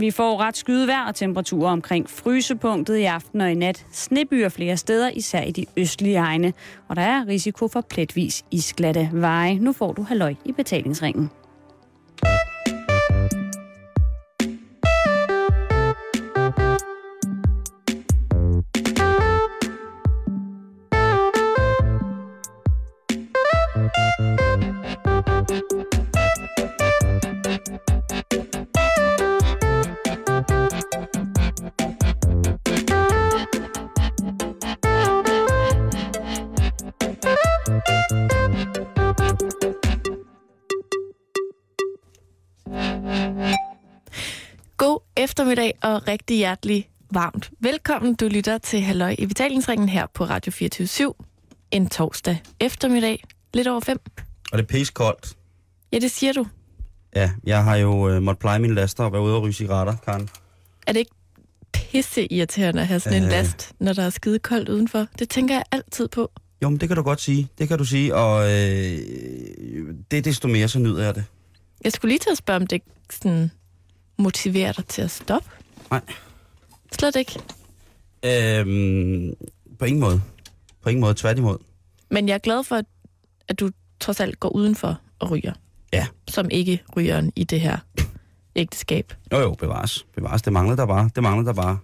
Vi får ret skyde og temperaturer omkring frysepunktet i aften og i nat. Snebyer flere steder, især i de østlige egne. Og der er risiko for pletvis isglatte veje. Nu får du halløj i betalingsringen. Og rigtig hjertelig varmt velkommen. Du lytter til Halløj i betalingsringen her på Radio 24 En torsdag eftermiddag, lidt over fem. Og det er pisse koldt. Ja, det siger du. Ja, jeg har jo øh, måttet pleje mine laster og være ude og ryge cigaretter, Karen. Er det ikke pisse irriterende at have sådan en Øh. last, når der er skide koldt udenfor? Det tænker jeg altid på. Jo, men det kan du godt sige. Det kan du sige, og øh, det er desto mere, så nyder jeg det. Jeg skulle lige til at spørge, om det sådan motiverer dig til at stoppe. Nej. Slet ikke. Øhm, på ingen måde. På ingen måde, tværtimod. Men jeg er glad for, at du trods alt går udenfor og ryger. Ja. Som ikke rygeren i det her ægteskab. Jo, jo, bevares. Bevares, det mangler der bare. Det mangler der bare.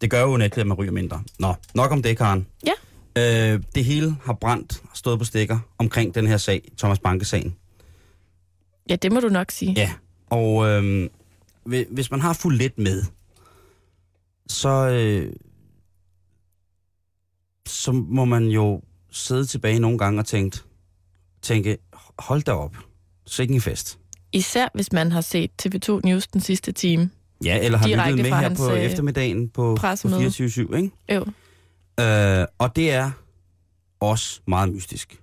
Det gør jo netligt, at man ryger mindre. Nå, nok om det, Karen. Ja. Øh, det hele har brændt og stået på stikker omkring den her sag, Thomas Banke-sagen. Ja, det må du nok sige. Ja, og øh, hvi- hvis man har fulgt lidt med, så, øh, så må man jo sidde tilbage nogle gange og tænke, tænke hold da op, sikke en fest. Især hvis man har set TV2 News den sidste time. Ja, eller har lyttet med her på øh, eftermiddagen på, på pressemøde. 24-7, ikke? Jo. Øh, og det er også meget mystisk.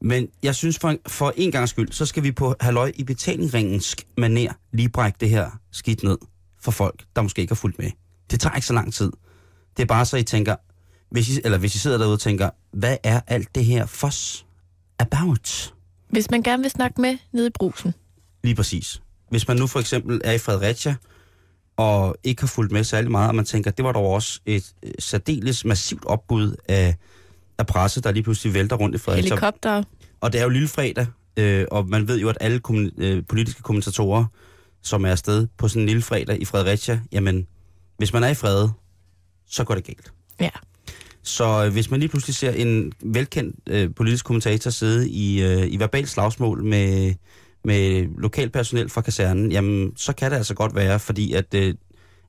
Men jeg synes, for en, for en gang skyld, så skal vi på halløj i betalingsringens maner lige brække det her skidt ned for folk, der måske ikke har fulgt med. Det tager ikke så lang tid. Det er bare så, I tænker, hvis I, eller hvis I sidder derude og tænker, hvad er alt det her fos about? Hvis man gerne vil snakke med nede i brusen. Lige præcis. Hvis man nu for eksempel er i Fredericia, og ikke har fulgt med særlig meget, og man tænker, det var dog også et øh, særdeles massivt opbud af, af presse, der lige pludselig vælter rundt i Fredericia. Helikopter. Og det er jo lille fredag, øh, og man ved jo, at alle kommun- øh, politiske kommentatorer, som er afsted på sådan en lille fredag i Fredericia, jamen, hvis man er i fred, så går det galt. Ja. Så øh, hvis man lige pludselig ser en velkendt øh, politisk kommentator sidde i, øh, i verbal slagsmål med, med lokalpersonel fra kasernen, jamen så kan det altså godt være, fordi at, øh,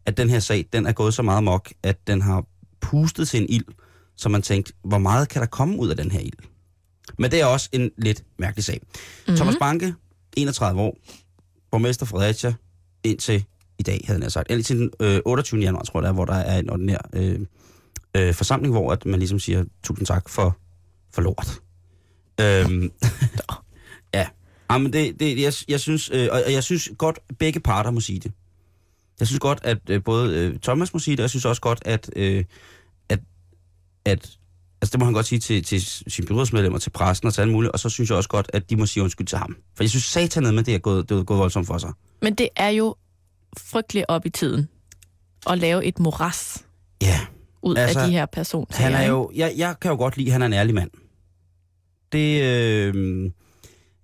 at den her sag, den er gået så meget mok, at den har pustet til en ild, så man tænkte, hvor meget kan der komme ud af den her ild? Men det er også en lidt mærkelig sag. Mm-hmm. Thomas Banke, 31 år, borgmester Fredericia, indtil i dag, havde jeg sagt. Indtil den øh, 28. januar, tror jeg, der er, hvor der er en ordinær øh, øh, forsamling, hvor at man ligesom siger, tusind tak for, for lort. Øhm, ja, Jamen, det, det, jeg, jeg synes, øh, og jeg synes godt, begge parter må sige det. Jeg synes godt, at øh, både øh, Thomas må sige det, og jeg synes også godt, at, øh, at, at altså det må han godt sige til, til sine byrådsmedlemmer, til pressen og til alle mulige, og så synes jeg også godt, at de må sige undskyld til ham. For jeg synes satanet med, det er gået, det er gået voldsomt for sig. Men det er jo frygteligt op i tiden at lave et moras Ja, ud Altså, af de her personsager. han er jo, jeg, jeg kan jo godt lide, at han er en ærlig mand. Det, øh,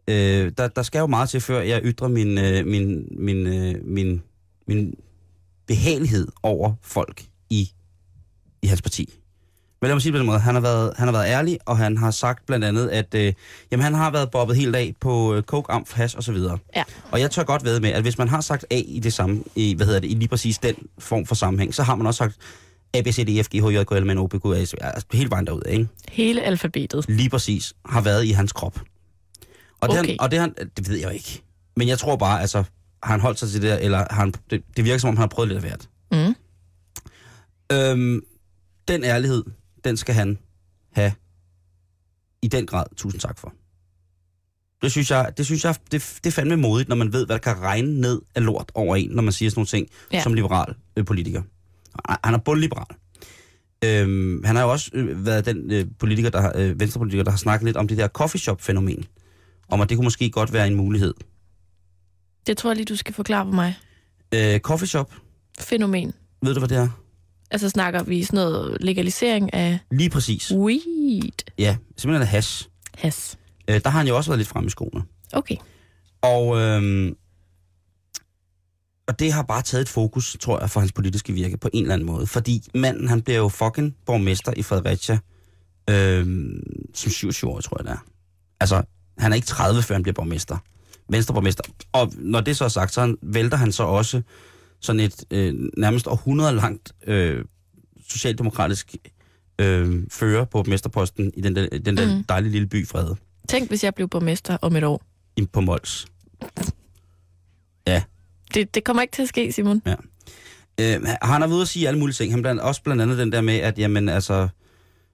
øh, der, der skal jo meget til, før jeg ytrer min, øh, min, min, øh, min, min behagelighed over folk i, i hans parti. Men lad mig sige det på den måde, han har været, han har været ærlig, og han har sagt blandt andet, at øh, jamen, han har været bobbet helt af på øh, coke, amf, hash og så videre. Ja. Og jeg tør godt ved med, at hvis man har sagt A i det samme, i, hvad hedder det, i lige præcis den form for sammenhæng, så har man også sagt A, B, C, D, E, F, G, H, J, K, L, M, N, O, P, Q, R, S, altså hele vejen derud, ikke? Hele alfabetet. Lige præcis har været i hans krop. Og det, Okay. han, og det, han, det ved jeg ikke. Men jeg tror bare, altså, har han holdt sig til det der, eller har han, det, det virker som om, han har prøvet lidt af hvert. Mm. Øhm, den ærlighed, den skal han have i den grad. Tusind tak for. Det synes jeg, det, synes jeg det, det er fandme modigt, når man ved, hvad der kan regne ned af lort over en, når man siger sådan nogle ting Ja. som liberal øh, politiker. Han- er bundliberal. Øhm, han har jo også øh, været den øh, politiker, der, har- øh, venstrepolitiker, der har snakket lidt om det der coffeeshop-fænomen. Om at det kunne måske godt være en mulighed. Det tror jeg lige, du skal forklare for mig. Øh, coffee shop, Fænomen. ved du, hvad det er? Altså snakker vi sådan noget legalisering af Lige præcis. weed. Ja, simpelthen af hash. Has. Øh, der har han jo også været lidt frem i skoene. Okay. Og, øhm, og det har bare taget et fokus, tror jeg, for hans politiske virke på en eller anden måde. Fordi manden, han bliver jo fucking borgmester i Fredericia øhm, som 27 år, tror jeg det er. Altså, han er ikke 30, før han bliver borgmester. Venstreborgmester. Og når det så er sagt, så vælter han så også sådan et øh, nærmest århundrede langt øh, socialdemokratisk øh, fører på mesterposten i den der, den der Mm. dejlige lille by Frede Tænk, hvis jeg blev borgmester om et år. i- på Mols. Det, det kommer ikke til at ske, Simon. Øh, han har været ude at sige alle mulige ting. Han blandt, også blandt andet den der med, at jamen, altså,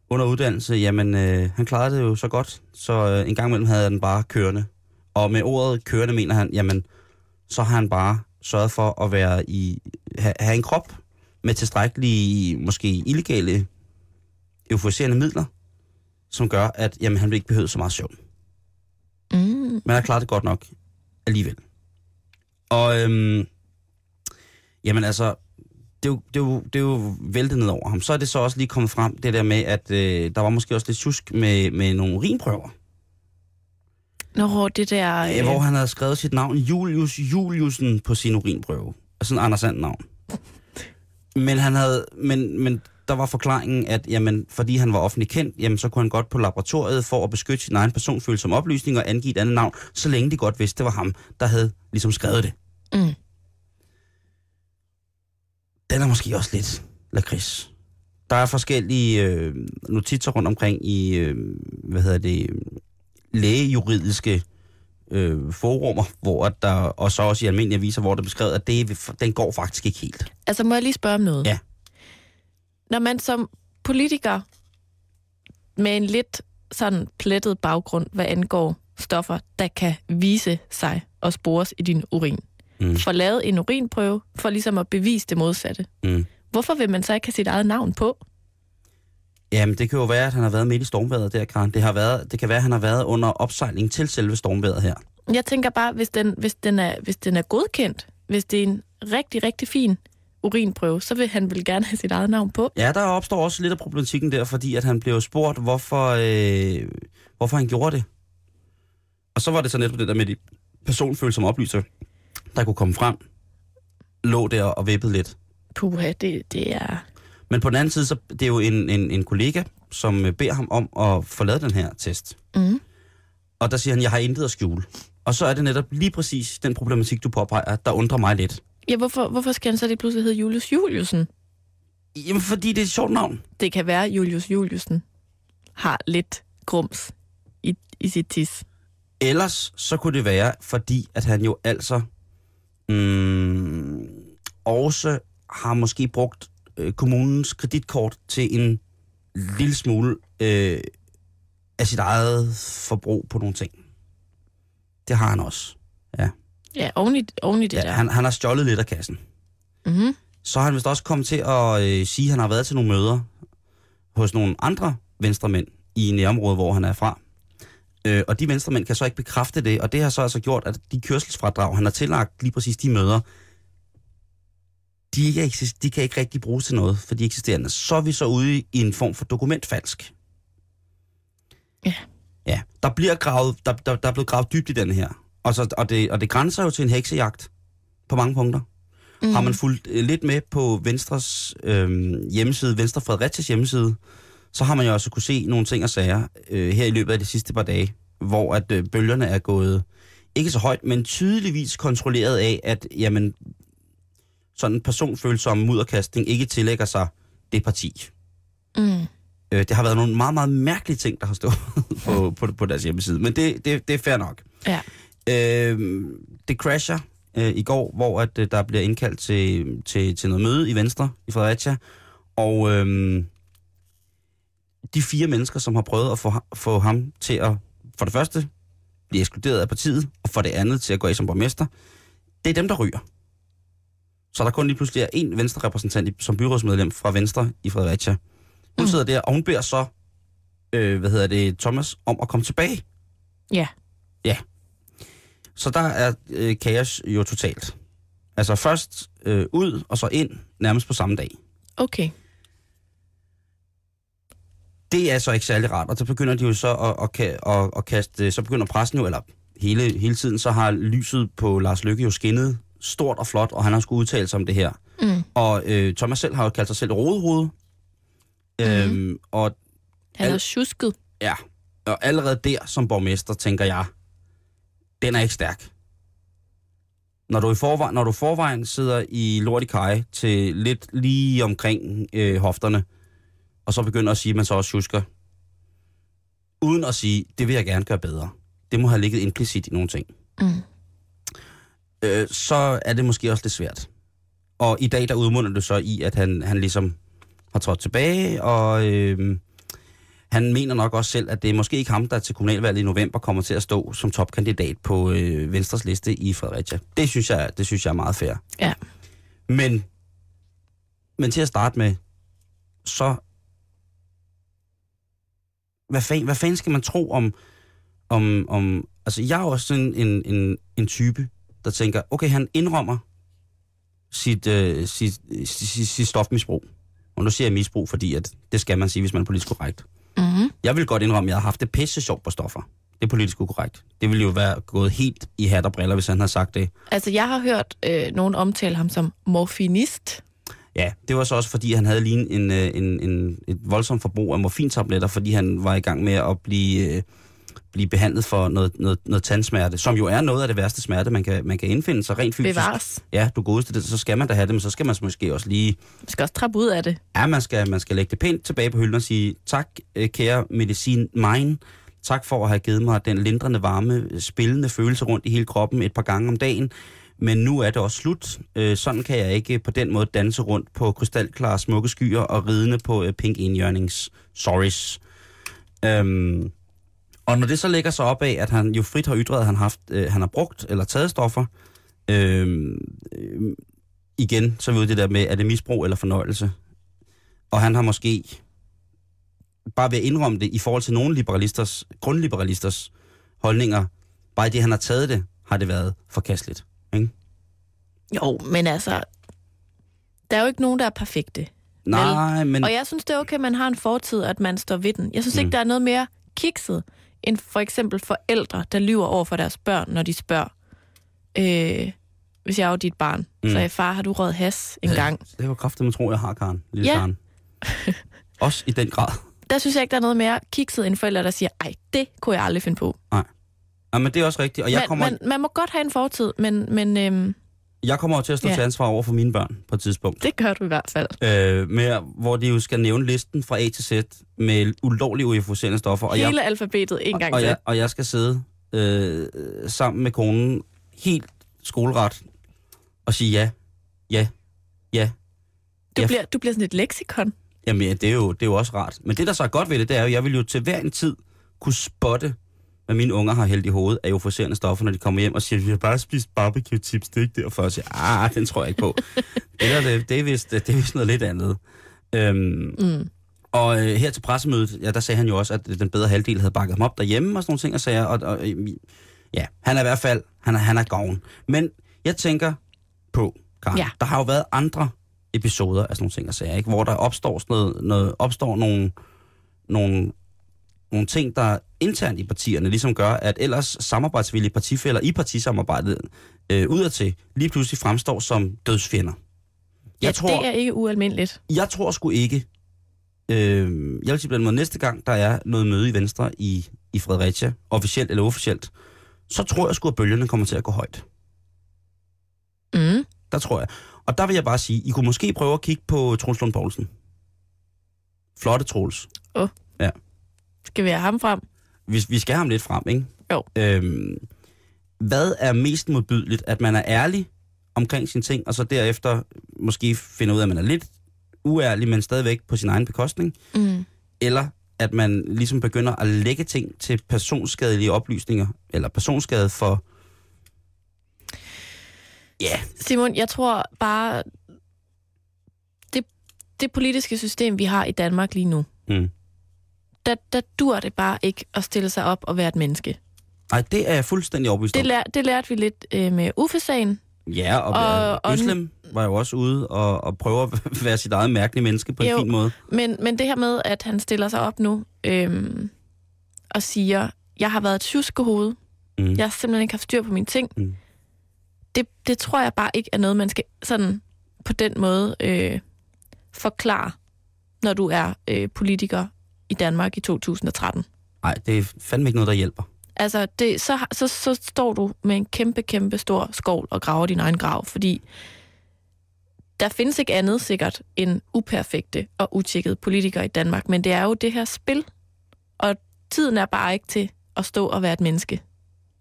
under uddannelse, jamen, øh, han klarede det jo så godt, så øh, en gang imellem havde han bare kørende. Og med ordet kørende mener han, jamen, så har han bare sørget for at være i, ha, have en krop med tilstrækkelige, måske illegale, euforiserende midler, som gør, at jamen, han ikke behøve så meget søvn. Mm. Men han har klaret det godt nok alligevel. Og øhm, jamen altså, det er, jo, det, er jo, det er jo væltet ned over ham. Så er det så også lige kommet frem, det der med, at øh, der var måske også lidt tjusk med, med nogle urinprøver. Nå, det der... Øh. Hvor han havde skrevet sit navn, Julius Juliusen, på sin urinprøve. Altså en Anders Sand navn. Men, han havde, men, men der var forklaringen, at jamen, fordi han var offentlig kendt, jamen, så kunne han godt på laboratoriet for at beskytte sin egen personfølsomme oplysning og angive et andet navn, så længe de godt vidste, det var ham, der havde ligesom skrevet det. Mm. Den er måske også lidt lakrids. Der er forskellige øh, notitser rundt omkring i, øh, hvad hedder det, lægejuridiske øh, forumer, hvor at der, og så også i almindelige aviser, hvor der er beskrevet, at det, den går faktisk ikke helt. Altså, må jeg lige spørge om noget? Ja. Når man som politiker med en lidt sådan plettet baggrund, hvad angår stoffer, der kan vise sig og spores i din urin, Mm. får lavet en urinprøve for ligesom at bevise det modsatte. Mm. Hvorfor vil man så ikke have sit eget navn på? Jamen, det kan jo være, at han har været midt i stormvejret der, Karen. Det, har været, det kan være, at han har været under opsejling til selve stormvejret her. Jeg tænker bare, hvis den, hvis den, er, hvis den er godkendt, hvis det er en rigtig, rigtig fin urinprøve, så vil han vel gerne have sit eget navn på. Ja, der opstår også lidt af problematikken der, fordi at han blev spurgt, hvorfor, øh, hvorfor han gjorde det. Og så var det så netop det der med de personfølsomme oplyser, der kunne komme frem, lå der og vippede lidt. Puha, det, det er... Men på den anden side, så det er jo en, en, en kollega, som øh, beder ham om at få lavet den her test. Mm. Og der siger han, jeg har intet at skjule. Og så er det netop lige præcis den problematik, du påpeger, der undrer mig lidt. Ja, hvorfor, hvorfor skal han så det pludselig hedde Julius Juliusen? Jamen, fordi det er et sjovt navn. Det kan være, Julius Juliusen har lidt grums i, i sit tis. Ellers så kunne det være, fordi at han jo altså mm, også har måske brugt øh, kommunens kreditkort til en lille smule øh, af sit eget forbrug på nogle ting. Det har han også. Ja, oven i, oven i det Ja, der. han, han har stjålet lidt af kassen. Mm-hmm. Så har han vist også kommet til at øh, sige, at han har været til nogle møder hos nogle andre venstremænd i nærområdet, hvor han er fra. Øh, og de venstremænd kan så ikke bekræfte det, og det har så altså gjort, at de kørselsfradrag, han har tillagt lige præcis de møder, de, ikke eksist- de kan ikke rigtig bruges til noget for de eksisterende. Så er vi så ude i en form for dokumentfalsk. Ja. Ja, der bliver gravet, der, der, der er blevet gravet dybt i den her. Og, så, og, det, og det grænser jo til en heksejagt på mange punkter. Mm. Har man fulgt øh, lidt med på Venstres øh, hjemmeside, Venstre Fredericias hjemmeside, så har man jo også kunne se nogle ting og sager øh, her i løbet af de sidste par dage, hvor at øh, bølgerne er gået ikke så højt, men tydeligvis kontrolleret af, at jamen, sådan en personfølsom mudderkastning ikke tillægger sig det parti. Mm. Øh, det har været nogle meget, meget mærkelige ting, der har stået på, på, på deres hjemmeside, men det, det, det er fair nok. Ja. Øh, det crasher øh, i går, hvor at, øh, der bliver indkaldt til, til, til noget møde i Venstre i Fredericia, og øh, de fire mennesker, som har prøvet at få, få ham til at, for det første, blive ekskluderet af partiet, og for det andet til at gå af som borgmester, det er dem, der ryger. Så der kun lige pludselig er en Venstre-repræsentant som byrådsmedlem fra Venstre i Fredericia. Hun Mm. sidder der, og hun beder så, øh, hvad hedder det, Thomas, om at komme tilbage. Ja. Ja. Så der er øh, kaos jo totalt. Altså først øh, ud, og så ind, nærmest på samme dag. Okay. Det er så ikke særlig rart, og så begynder de jo så at, at, at, at kaste, så begynder pressen jo, eller hele, hele tiden, så har lyset på Lars Lykke jo skinnet stort og flot, og han har skulle udtale sig om det her. Mm. Og øh, Thomas selv har jo kaldt sig selv rodehoved. Mm. Øhm, og Han er Al- tjusket. ja, og allerede der som borgmester, tænker jeg, den er ikke stærk. Når du i forvejen, når du forvejen sidder i lort i kaj til lidt lige omkring øh, hofterne, og så begynder at sige, at man så også husker, uden at sige, det vil jeg gerne gøre bedre. Det må have ligget implicit i nogle ting. Mm. Øh, så er det måske også lidt svært. Og i dag, der udmunder det så i, at han, han ligesom har trådt tilbage, og øh, han mener nok også selv, at det er måske ikke ham, der til kommunalvalget i november kommer til at stå som topkandidat på øh, Venstres liste i Fredericia. Det synes jeg, det synes jeg er meget fair. Ja. Men, men til at starte med, så... Hvad fanden, hvad fanden skal man tro om, om, om... Altså, jeg er også sådan en, en, en type, der tænker, okay, han indrømmer sit, øh, sit, sit, sit, stofmisbrug. Og nu siger jeg misbrug, fordi at det skal man sige, hvis man er politisk korrekt. Mm-hmm. Jeg vil godt indrømme, at jeg har haft det pisse sjovt på stoffer. Det er politisk ukorrekt. Det ville jo være gået helt i hat og briller, hvis han havde sagt det. Altså, jeg har hørt øh, nogen omtale ham som morfinist. Ja, det var så også, fordi han havde lige en, øh, en, en, et voldsomt forbrug af morfintabletter, fordi han var i gang med at blive, øh, blive behandlet for noget, noget, noget tandsmerte, som jo er noget af det værste smerte, man kan, man kan indfinde sig rent fysisk. Bevares. Ja, du godeste det, så skal man da have det, men så skal man måske også lige... Man skal også trappe ud af det. Ja, man skal, man skal lægge det pænt tilbage på hylden og sige, tak øh, kære medicin mine, tak for at have givet mig den lindrende varme, spillende følelse rundt i hele kroppen et par gange om dagen. Men nu er det også slut. Øh, sådan kan jeg ikke på den måde danse rundt på krystalklare smukke skyer og ridende på øh, pink enhjørnings sorries. Øhm, og når det så lægger sig op af, at han jo frit har ytret, at han, haft, øh, han har brugt eller taget stoffer, øh, øh, igen, så i det der med, er det misbrug eller fornøjelse? Og han har måske bare ved at indrømme det i forhold til nogle liberalisters, grundliberalisters holdninger, bare i det, han har taget det, har det været forkasteligt. Ikke? Jo, men altså, der er jo ikke nogen, der er perfekte. Nej, men... Og jeg synes, det er okay, at man har en fortid, at man står ved den. Jeg synes mm. ikke, der er noget mere kikset, end for eksempel forældre, der lyver over for deres børn, når de spørger, øh, hvis jeg er jo dit barn, mm. så er far, har du røget has en gang? Det var kraftigt, man tror, jeg har, Karen. Lille Ja. Karen. Også i den grad. Der synes jeg ikke, der er noget mere kikset end forældre, der siger, ej, det kunne jeg aldrig finde på. Ja, men det er også rigtigt. Og jeg man, kommer, man, man må godt have en fortid, men, men øhm, jeg kommer jo til at stå Ja. til ansvar over for mine børn på et tidspunkt. det gør du i hvert fald. øh, med, hvor de jo skal nævne listen fra A til Z med ulovlige euforiserende stoffer. Og Hele jeg, alfabetet en gang og, til. jeg, og jeg skal sidde øh, sammen med konen helt skoleret og sige ja, ja, ja. Du, jeg- bliver, du bliver sådan et leksikon. Jamen, ja, det er, jo, det er jo også rart. Men det, der så er godt ved det, det er jo, at jeg vil jo til hver en tid kunne spotte, hvad mine unger har hældt i hovedet af euforiserende stoffer, når de kommer hjem og siger, vi har bare spist barbecue chips, det er ikke derfor. Jeg siger, ah, den tror jeg ikke på. det, der, det, det, er vist, det er vist noget lidt andet. Øhm, Mm. og øh, her til pressemødet, ja, der sagde han jo også, at den bedre halvdel havde bakket ham op derhjemme og sådan nogle ting, og sagde, og, og, øh, ja, han er i hvert fald, han er, han er gavn. Men jeg tænker på, Karen, Ja. der har jo været andre episoder af sådan nogle ting, og sager, ikke? hvor der opstår, sådan noget, noget, opstår nogle, nogle, nogle ting, der internt i partierne ligesom gør, at ellers samarbejdsvillige partifælder i partisamarbejdet øh, udadtil lige pludselig fremstår som dødsfjender. Ja, Jeg tror, det er ikke ualmindeligt. jeg tror sgu ikke, øh, jeg vil sige på den måde, næste gang der er noget møde i Venstre i, i Fredericia, officielt eller uofficielt, så tror jeg sgu, at bølgerne kommer til at gå højt. Mm. Der tror jeg. Og der vil jeg bare sige, I kunne måske prøve at kigge på Troels Lund Poulsen. Flotte Troels. Skal vi have ham frem? Vi, vi skal have ham lidt frem, ikke? Jo. Øhm, hvad er mest modbydeligt? At man er ærlig omkring sine ting, og så derefter måske finder ud af, at man er lidt uærlig, men stadigvæk på sin egen bekostning? Mm. Eller at man ligesom begynder at lægge ting til personskadelige oplysninger, eller personskade for... Ja, Simon, jeg tror bare, det, det politiske system, vi har i Danmark lige nu, Mm. Der, der dur det bare ikke at stille sig op og være et menneske. Ej, det er jeg fuldstændig overbevist Det, lær, det lærte vi lidt øh, med Uffe-sagen. Ja, og, Og- og, og- Øslem var jo også ude og, og prøve at være sit eget mærkelige menneske på en Jo. fin måde. Men, men det her med, at han stiller sig op nu øhm, og siger, jeg har været et tjuskehoved, Mm. jeg har simpelthen ikke haft styr på mine ting, Mm. det, det tror jeg bare ikke er noget, man skal sådan på den måde øh, forklare, når du er øh, politiker i Danmark i 2013. Nej, det er fandme ikke noget, der hjælper. Altså, det, så, så, så står du med en kæmpe, kæmpe stor skovl og graver din egen grav, fordi der findes ikke andet sikkert end uperfekte og utjekkede politikere i Danmark, men det er jo det her spil, og tiden er bare ikke til at stå og være et menneske.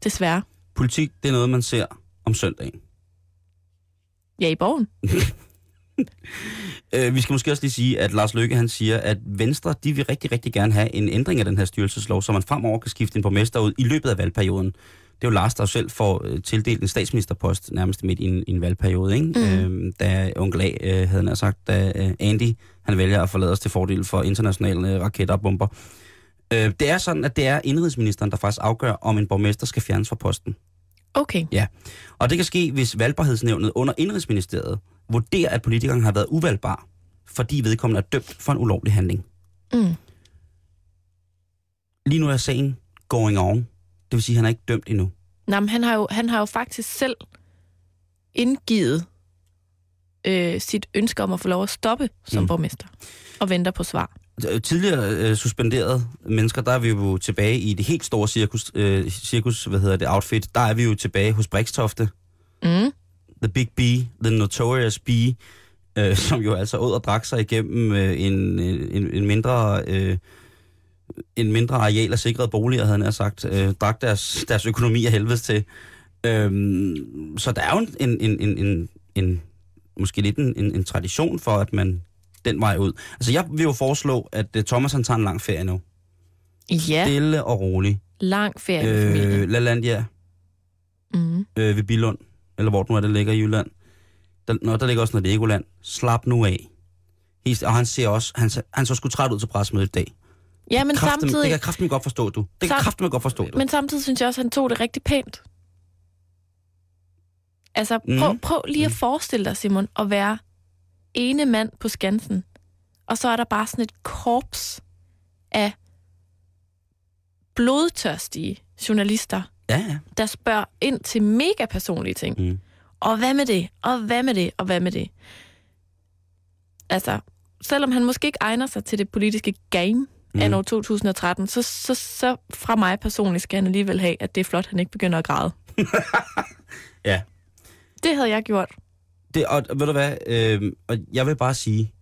Desværre. Politik, det er noget, man ser om søndagen. Ja, i borgen. Øh, vi skal måske også lige sige, at Lars Løkke han siger, at Venstre de vil rigtig, rigtig gerne have en ændring af den her styrelseslov, så man fremover kan skifte en borgmester ud i løbet af valgperioden. Det er jo Lars, der jo selv får øh, tildelt en statsministerpost nærmest midt i en, i en valgperiode, ikke? Mm. Øh, da onkel A, øh, havde han sagt, da øh, Andy han vælger at forlade os til fordel for internationale øh, raketter og bomber. Øh, det er sådan, at det er indrigsministeren, der faktisk afgør, om en borgmester skal fjernes fra posten. Okay. Og det kan ske, hvis valgbarhedsnævnet under Indrigsministeriet vurderer, at politikeren har været uvalgbar, fordi vedkommende er dømt for en ulovlig handling. Mm. Lige nu er sagen going on. Det vil sige, at han er ikke dømt endnu. Nå, men han har jo, han har jo faktisk selv indgivet øh, sit ønske om at få lov at stoppe som Mm. borgmester og venter på svar. Øh, Tidligere øh, suspenderede mennesker, der er vi jo tilbage i det helt store cirkus, øh, cirkus hvad hedder det, outfit. Der er vi jo tilbage hos Brikstofte, Mm. The Big B, The Notorious B, øh, som jo altså åd og drak sig igennem øh, en, en, en mindre... Øh, en mindre areal af sikrede boliger, havde han sagt, øh, drak deres, deres økonomi af helvedes til. Øhm, så der er jo en, en, en, en, en måske lidt en, en, en tradition for, at man den vej ud. Altså jeg vil jo foreslå, at uh, Thomas han tager en lang ferie nu. Ja, Stille og rolig. lang ferie med. Øh, LaLandia Mm. øh, ved Billund, eller hvor det nu er, det ligger i Jylland. Der, nå, der ligger også noget Legoland. Slap nu af. He's, og han ser også, han, han så sgu træt ud til pressemødet i dag. Ja, men Kraften, det samtidig, kan jeg kraften godt forstå, du. Det kan kraften godt forstå, du. men samtidig synes jeg også, at han tog det rigtig pænt. Altså, prøv, Mhm. prøv lige at forestille dig, Simon, at være ene mand på Skansen, og så er der bare sådan et korps af blodtørstige journalister, Ja, ja. der spørger ind til mega personlige ting. Mm. Og hvad med det? Og hvad med det? Og hvad med det? Altså, selvom han måske ikke egner sig til det politiske game mm. af år 2013, så, så, så fra mig personligt skal han alligevel have, at det er flot, at han ikke begynder at græde. Ja. Det havde jeg gjort. Det, og ved du hvad, øh, og jeg vil bare sige,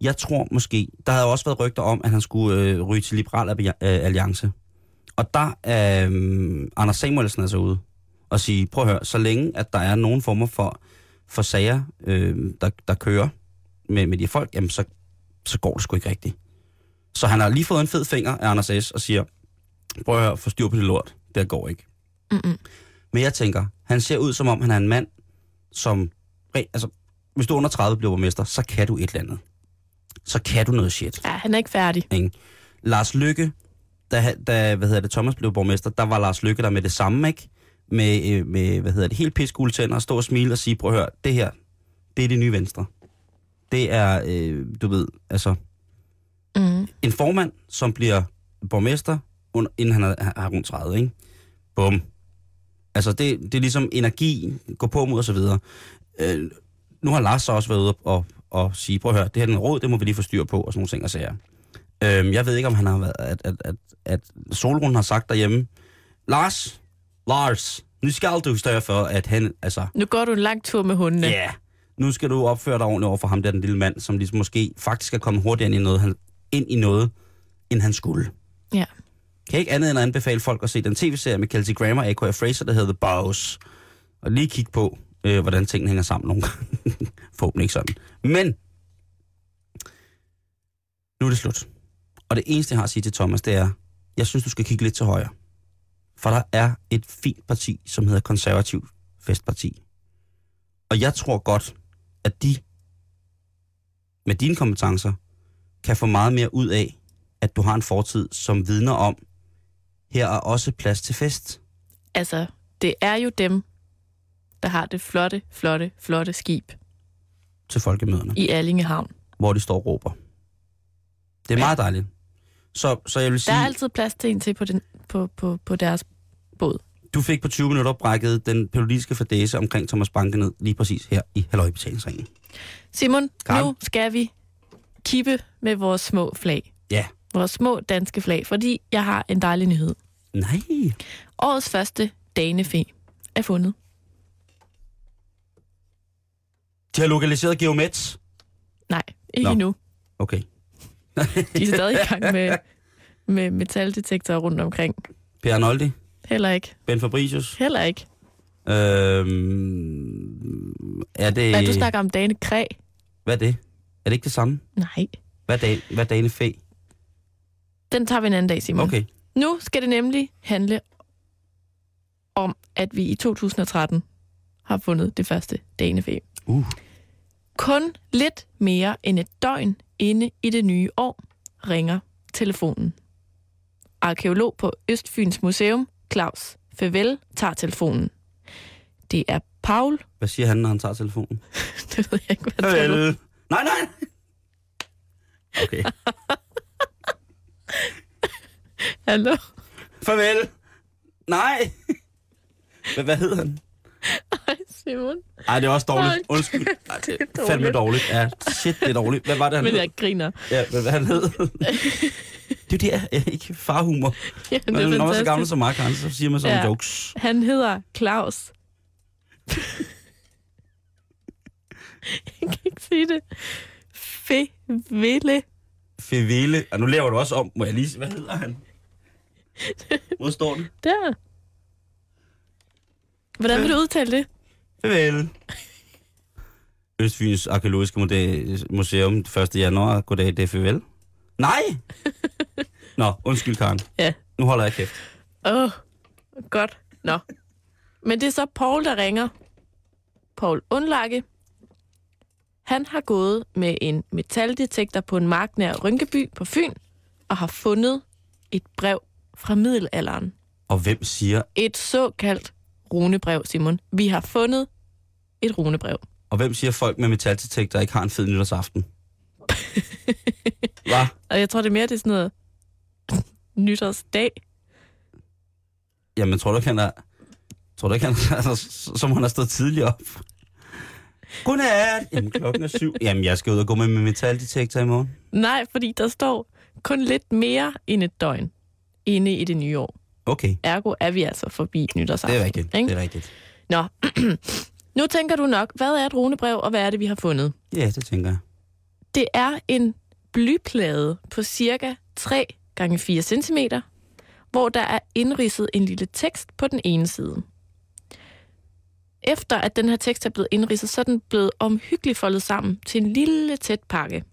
jeg tror måske, der havde også været rygter om, at han skulle øh, ryge til Liberal Alli- Alliance. Og der er øh, Anders Samuelsen altså ude og sige, prøv at høre, så længe at der er nogen former for, for sager, øh, der, der kører med, med de folk, jamen så, så går det sgu ikke rigtigt. Så han har lige fået en fed finger af Anders S. og siger, prøv at høre, få styr på det lort. Det går ikke. Mm-mm. Men jeg tænker, han ser ud som om, han er en mand, som... Altså, hvis du er under 30 bliver borgmester, så kan du et eller andet. Så kan du noget shit. Ja, han er ikke færdig. Ikke? Lars Lykke, da, da hvad hedder det, Thomas blev borgmester, der var Lars Lykke der med det samme, ikke? Med, øh, med hvad hedder det, helt piskule tænder, og stå og smile og sige, prøv at høre, det her, det er det nye venstre. Det er, øh, du ved, altså, Mm. en formand, som bliver borgmester, under, inden han er, er rundt 30, ikke? Bum. Altså, det, det er ligesom energi, gå på mod og så videre. Øh, nu har Lars så også været ude og, og, sige, prøv at høre, det her er den råd, det må vi lige få styr på, og sådan nogle ting og sager. Øh, jeg ved ikke, om han har været, at, at, at, at Solrun har sagt derhjemme, Lars, Lars, nu skal du større for, at han, altså, Nu går du en lang tur med hundene. Ja, yeah. nu skal du opføre dig ordentligt over for ham, der den lille mand, som ligesom måske faktisk er kommet hurtigere ind i noget, han, ind i noget end han skulle. Ja. Kan jeg ikke andet end at anbefale folk at se den tv-serie med Kelsey Grammer og A.K.A. Fraser, der hedder The Boss. Og lige kigge på, øh, hvordan tingene hænger sammen nogle gange. Forhåbentlig ikke sådan. Men, nu er det slut. Og det eneste, jeg har at sige til Thomas, det er, jeg synes, du skal kigge lidt til højre. For der er et fint parti, som hedder Konservativ Festparti. Og jeg tror godt, at de med dine kompetencer kan få meget mere ud af, at du har en fortid, som vidner om, her er også plads til fest. Altså, det er jo dem, der har det flotte, flotte, flotte skib Til folkemøderne, i Allingehavn. hvor de står og råber. Det er meget dejligt. Så, så jeg vil Der sige, er altid plads til en til på, den, på, på, på deres båd. du fik på 20 minutter brækket den politiske fadese omkring Thomas Banke ned lige præcis her i Halløjbetalingsringen. Simon, Karen? nu skal vi kippe med vores små flag. Ja. Vores små danske flag, fordi jeg har en dejlig nyhed. Nej. Årets første danefe er fundet. De har lokaliseret Geomets. Nej, ikke Nå. endnu. Okay. De er stadig i gang med, med metaldetektorer rundt omkring. Per Arnoldi, Heller ikke. Ben Fabricius. Heller ikke. Øhm, er det... Hvad du snakker om Dane Kræ? Hvad er det? Er det ikke det samme? Nej. Hvad er, Dan, hvad er Dane Fæ? Den tager vi en anden dag, Simon. Okay. Nu skal det nemlig handle om, at vi i 2013 har fundet det første danefe. Uh. Kun lidt mere end et døgn inde i det nye år ringer telefonen. Arkeolog på Østfyns Museum, Claus Fevel, tager telefonen. Det er Paul. Hvad siger han, når han tager telefonen? Det ved jeg ikke, hvad? Farvel. Nej, nej. Okay. Hallo? Farvel. Nej. Hvad, hvad hed han? Hej, Simon. Ej, det er også dårligt. Undskyld. Ej, det er er fandme dårligt. dårligt. Ja, shit, det er dårligt. Hvad var det, han Men hed? jeg griner. Ja, hvad, hvad han hed? det er det, jeg ikke farhumor. Ja, Når det er man er så gammel som mig, Karen, så siger man sådan Ja. jokes. Han hedder Claus. jeg kan ikke sige det. Feville. Fevele. Og nu laver du også om. Må jeg lige se, hvad hedder han? Hvor står den? Der. Hvordan vil du udtale det? Farvel. Østfyns Arkeologiske Museum 1. januar. Goddag, det er farvel. Nej! Nå, undskyld, Karen. Ja. Nu holder jeg kæft. Åh, oh, godt. Nå. Men det er så Paul, der ringer. Paul Undlakke. Han har gået med en metaldetektor på en mark nær Rynkeby på Fyn, og har fundet et brev fra middelalderen. Og hvem siger, Et såkaldt runebrev, Simon. Vi har fundet et runebrev. og hvem siger folk med metaldetektor ikke har en fed nytårsaften? Hvad? Og jeg tror, det er mere det er sådan noget nytårsdag. Jamen, tror du ikke, han er... Tror du ikke, han altså, som han har stået tidligere op? Godnat! Jamen, klokken er syv. Jamen, jeg skal ud og gå med min metaldetektor i morgen. Nej, fordi der står kun lidt mere end et døgn inde i det nye år. Okay, Ergo er vi altså forbi nytårsaften. det er rigtigt. ikke? Det er rigtigt. Nå, nu tænker du nok, hvad er et runebrev, og hvad er det, vi har fundet? Ja, det tænker jeg. Det er en blyplade på cirka 3 gange 4 cm, hvor der er indridset en lille tekst på den ene side. Efter at den her tekst er blevet indridset, så er den blevet omhyggeligt foldet sammen til en lille tæt pakke.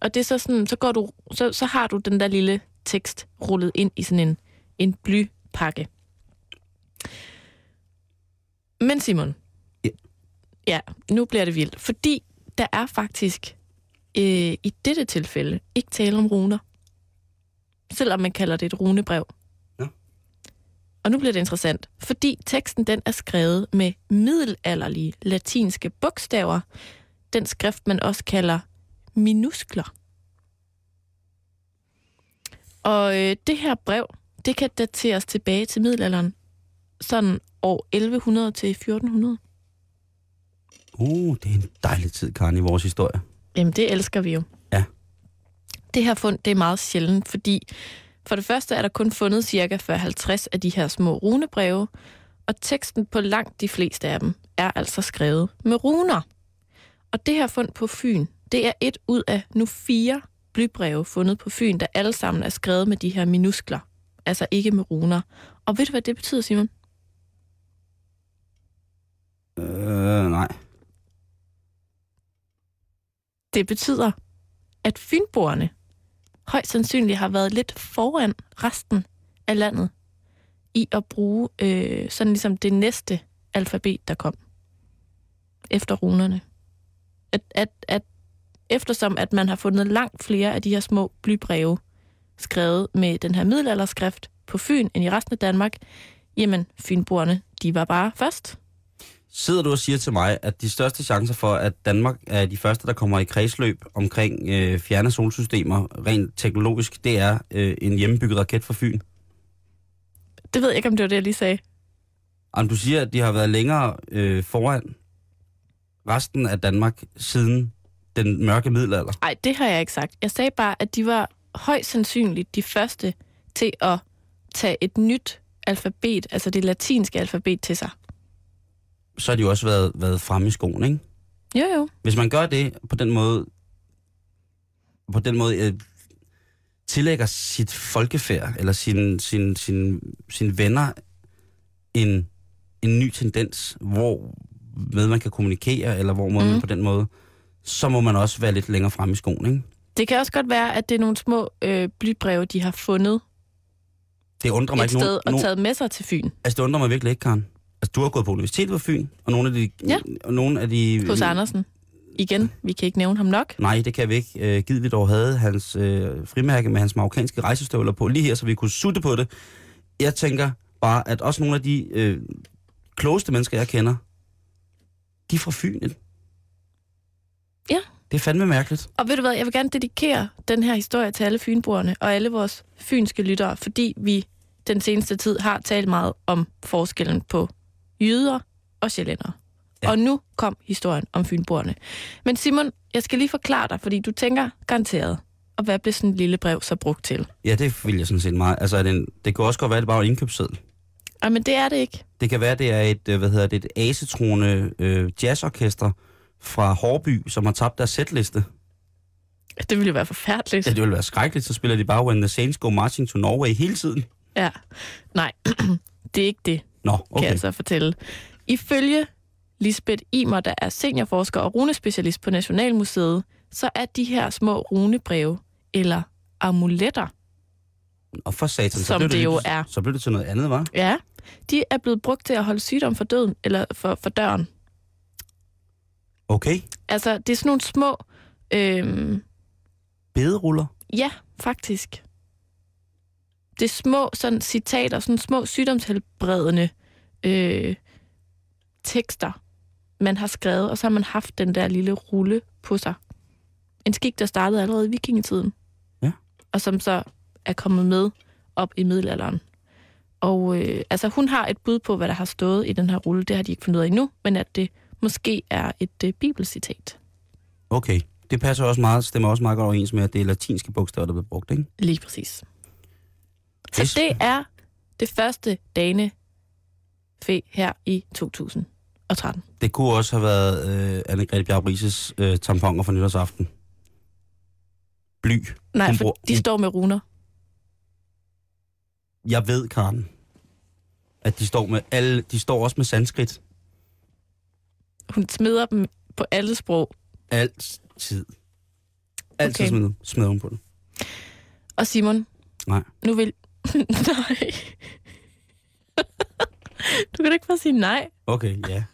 Og det er så sådan, så, går du, så, så har du den der lille tekst rullet ind i sådan en, en blypakke. Men Simon, Ja. ja, nu bliver det vildt, fordi der er faktisk øh, i dette tilfælde ikke tale om runer. Selvom man kalder det et runebrev. Nå. Og nu bliver det interessant, fordi teksten den er skrevet med middelalderlige latinske bogstaver. Den skrift, man også kalder minuskler. Og øh, det her brev, det kan dateres tilbage til middelalderen. Sådan år 1100 til 1400. Uh, det er en dejlig tid, Karen, i vores historie. Jamen, det elsker vi jo. Ja. Det her fund, det er meget sjældent, fordi for det første er der kun fundet cirka 40-50 af de her små runebreve, og teksten på langt de fleste af dem er altså skrevet med runer. Og det her fund på Fyn, det er et ud af nu fire blybreve fundet på Fyn, der alle sammen er skrevet med de her minuskler, altså ikke med runer. Og ved du, hvad det betyder, Simon? Øh, nej. Det betyder, at fynboerne højst sandsynligt har været lidt foran resten af landet i at bruge øh, sådan ligesom det næste alfabet, der kom efter runerne. At, at, at eftersom at man har fundet langt flere af de her små blybreve skrevet med den her middelalderskrift på Fyn end i resten af Danmark, jamen fynboerne, de var bare først. sidder du og siger til mig, at de største chancer for, at Danmark er de første, der kommer i kredsløb omkring øh, fjerne solsystemer, rent teknologisk, det er øh, en hjemmebygget raket fra Fyn? Det ved jeg ikke, om det var det, jeg lige sagde. Om du siger, at de har været længere øh, foran resten af Danmark siden den mørke middelalder? Nej, det har jeg ikke sagt. Jeg sagde bare, at de var højst sandsynligt de første til at tage et nyt alfabet, altså det latinske alfabet til sig. Så har de jo også været, været fremme i skoen, ikke? Jo, jo. Hvis man gør det på den måde, på den måde øh, tillægger sit folkefærd, eller sin, sin, sin, sin venner en, en ny tendens, hvor med man kan kommunikere, eller hvor mm. man Mhm. på den måde, så må man også være lidt længere fremme i skoen, ikke? Det kan også godt være, at det er nogle små øh, blybreve, de har fundet Det undrer mig et ikke sted nogen, og nogen, taget med sig til Fyn. Altså, det undrer mig virkelig ikke, Karen. Altså, du har gået på universitetet på Fyn, og nogle af de... Ja. Og nogle af de Hos Andersen. Igen, vi kan ikke nævne ham nok. Nej, det kan vi ikke. Øh, givet vi dog havde hans øh, frimærke med hans marokkanske rejsestøvler på lige her, så vi kunne sutte på det. Jeg tænker bare, at også nogle af de øh, klogeste mennesker, jeg kender, de er fra Fyn. Ja. Det er fandme mærkeligt. Og ved du hvad, jeg vil gerne dedikere den her historie til alle fynboerne og alle vores fynske lyttere, fordi vi den seneste tid har talt meget om forskellen på jyder og sjællændere. Ja. Og nu kom historien om fynboerne. Men Simon, jeg skal lige forklare dig, fordi du tænker garanteret, og hvad blev sådan et lille brev så brugt til? Ja, det vil jeg sådan set meget. Altså, er det, en, det kan også godt være, at det bare er en indkøbsseddel. Ej, men det er det ikke. Det kan være, at det er et, øh, hvad hedder det, et asetroende øh, jazzorkester fra Hårby, som har tabt deres sætliste. Det ville jo være forfærdeligt. Ja, det ville være skrækkeligt, så spiller de bare When the Saints Go Marching to Norway hele tiden. Ja. Nej, det er ikke det. Nå, okay. kan jeg så fortælle. Ifølge Lisbeth Imer, der er seniorforsker og runespecialist på Nationalmuseet, så er de her små runebreve, eller amuletter, Og for satan, så Som blev det jo lige- er. Så blev det til noget andet, var? ja, de er blevet brugt til at holde sygdom for døden, eller for, for døren. Okay. Altså, det er sådan nogle små, øhm, Bederuller. ja, faktisk. Det er små sådan citater, sådan små sygdomshelbredende øh, tekster, man har skrevet, og så har man haft den der lille rulle på sig. En skik, der startede allerede i vikingetiden. Ja. Og som så er kommet med op i middelalderen. Og øh, altså, hun har et bud på, hvad der har stået i den her rulle. Det har de ikke fundet ud af endnu, men at det måske er et øh, bibelcitat. Okay. Det passer også meget, stemmer også meget godt overens med, at det er latinske bogstaver, der bliver brugt, ikke? Lige præcis. Så Yes. det er det første dane fe her i 2013. Det kunne også have været øh, Anne-Grethe Bjarup Rises øh, tamponer for nytårsaften. Bly. Nej, Hun for bruger- de hun- står med runer. Jeg ved, Karen, at de står, med alle, de står også med sanskrit. Hun smider dem på alle sprog. Altid. Altid Okay. smider, smider hun på det. Og Simon, Nej. nu vil... nej. du kan da ikke bare sige nej. Okay, ja.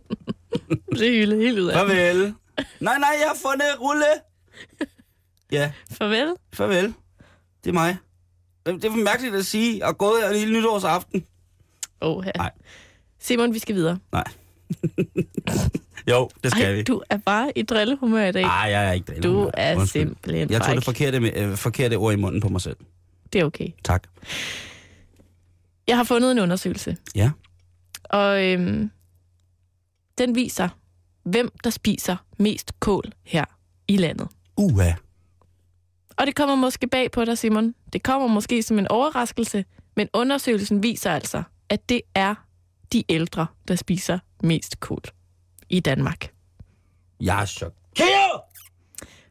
Det er hyldet helt ud af. Farvel. Nej, nej, jeg har fundet rulle. Ja, Farvel. farvel. Det er mig. Det er for mærkeligt at sige, og gået her en hele nytårsaften. Oh, Nej. Simon, vi skal videre. Jo, det skal Ej, vi. du er bare i drillehumør i dag. Nej, jeg er ikke det. Du er simpelthen Jeg tog det forkerte, øh, forkerte ord i munden på mig selv. Det er okay. Tak. Jeg har fundet en undersøgelse. Ja. Og øhm, den viser, hvem der spiser mest kål her i landet. Uha. Og det kommer måske bag på dig, Simon. Det kommer måske som en overraskelse, men undersøgelsen viser altså, at det er de ældre, der spiser mest kål i Danmark. Jeg er chokeret.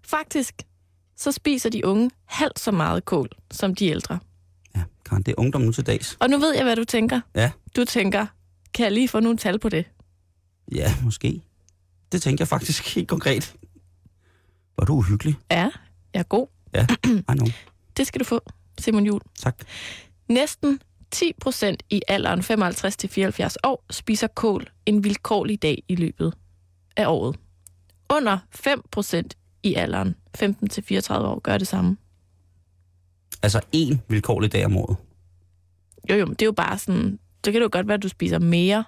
Faktisk, så spiser de unge halvt så meget kål som de ældre. Ja, Karen, det er ungdom nu til dags. Og nu ved jeg, hvad du tænker. Ja. Du tænker, kan jeg lige få nogle tal på det? Ja, måske. Det tænker jeg faktisk helt konkret. Var du uhyggelig? Ja, jeg er god. Ja, I know. Det skal du få, Simon Jul. Tak. Næsten 10 procent i alderen 55-74 år spiser kål en vilkårlig dag i løbet af året. Under 5 procent i alderen 15-34 år gør det samme. Altså en vilkårlig dag om året. Jo, jo, men det er jo bare sådan, så kan det jo godt være, at du spiser mere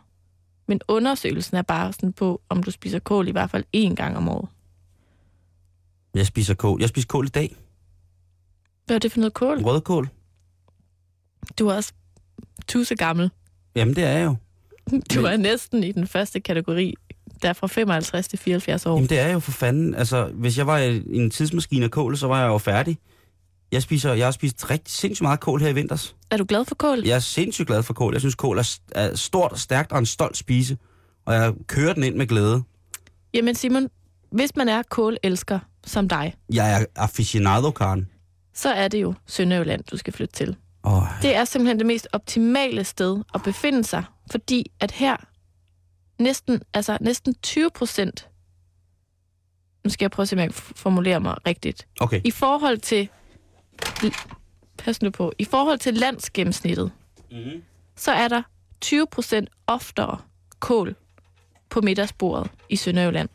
Men undersøgelsen er bare sådan på, om du spiser kål i hvert fald én gang om året. Jeg spiser kål. Jeg spiser kål i dag. Hvad er det for noget kål? Rødkål. Du er også tusse gammel. Jamen, det er jeg jo. Du er næsten i den første kategori, der er fra 55 til 74 år. Jamen, det er jo for fanden. Altså, hvis jeg var i en tidsmaskine af kål, så var jeg jo færdig. Jeg, spiser, jeg har spist rigtig sindssygt meget kål her i vinters. Er du glad for kål? Jeg er sindssygt glad for kål. Jeg synes, kål er, er stort og stærkt og en stolt spise. Og jeg kører den ind med glæde. Jamen Simon, hvis man er kålelsker som dig, Jeg er aficionado, Karen. så er det jo Sønderjylland, du skal flytte til. Oh, Det er simpelthen det mest optimale sted at befinde sig, fordi at her næsten, altså næsten 20 procent, nu skal jeg prøve at se, om jeg kan f- formulere mig rigtigt, okay. i forhold til, pas nu på, i forhold til landsgennemsnittet, Mm-hmm. så er der 20 procent oftere kål på middagsbordet i Sønderjylland.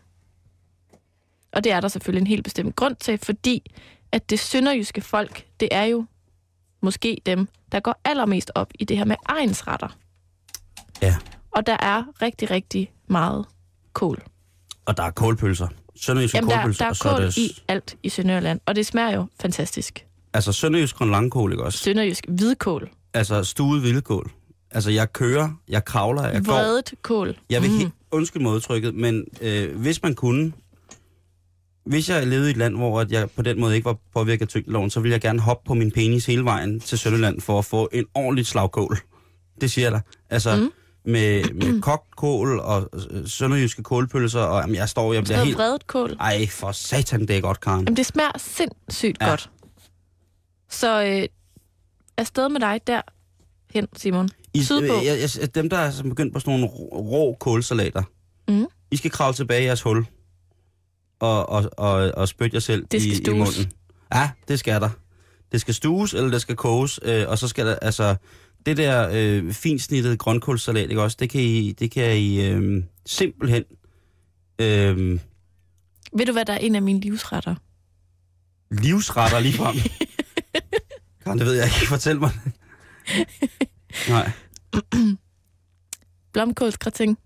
Og det er der selvfølgelig en helt bestemt grund til, fordi at det sønderjyske folk, det er jo måske dem, der går allermest op i det her med egensretter. Ja. Og der er rigtig, rigtig meget kål. Og der er kålpølser. Sønderjyske Jamen, der, kålpølser. der og så er kål det, i alt i Sønderjylland, og det smager jo fantastisk. Altså sønderjysk grønlangkål, ikke også? Sønderjysk hvidkål, Altså stuet vildkål. Altså jeg kører, jeg kravler, jeg går. vredet kål. Jeg vil Mm. helt, undskyld modtrykket, men øh, hvis man kunne, hvis jeg levede i et land, hvor at jeg på den måde ikke var påvirket af tyngdeloven, så ville jeg gerne hoppe på min penis hele vejen til Sønderland for at få en ordentlig slagkål. Det siger jeg dig. Altså Mm. mm. med, med kogt kål og øh, sønderjyske kålpølser, og jamen, jeg står, jeg bliver helt... vredet kål. Ej, for satan, det er godt, Karen. Jamen, det smager sindssygt Ja. godt. Så øh, afsted med dig der hen, Simon. I, Sydpå. øh, jeg, jeg, dem, der er begyndt på sådan nogle rå, kålsalater, Mhm. I skal kravle tilbage i jeres hul og, og, og, og spytte jer selv Det skal i, i stues. munden. Ja, det skal der. Det skal stues, eller det skal koges, øh, og så skal der, altså, det der øh, finsnittede grønkålsalat, ikke også, det kan I, det kan I øh, simpelthen, øh, Ved du, hvad der er en af mine livsretter? livsretter lige frem. Karen, det ved jeg ikke. Fortæl mig. Nej, Blomkålsgratin?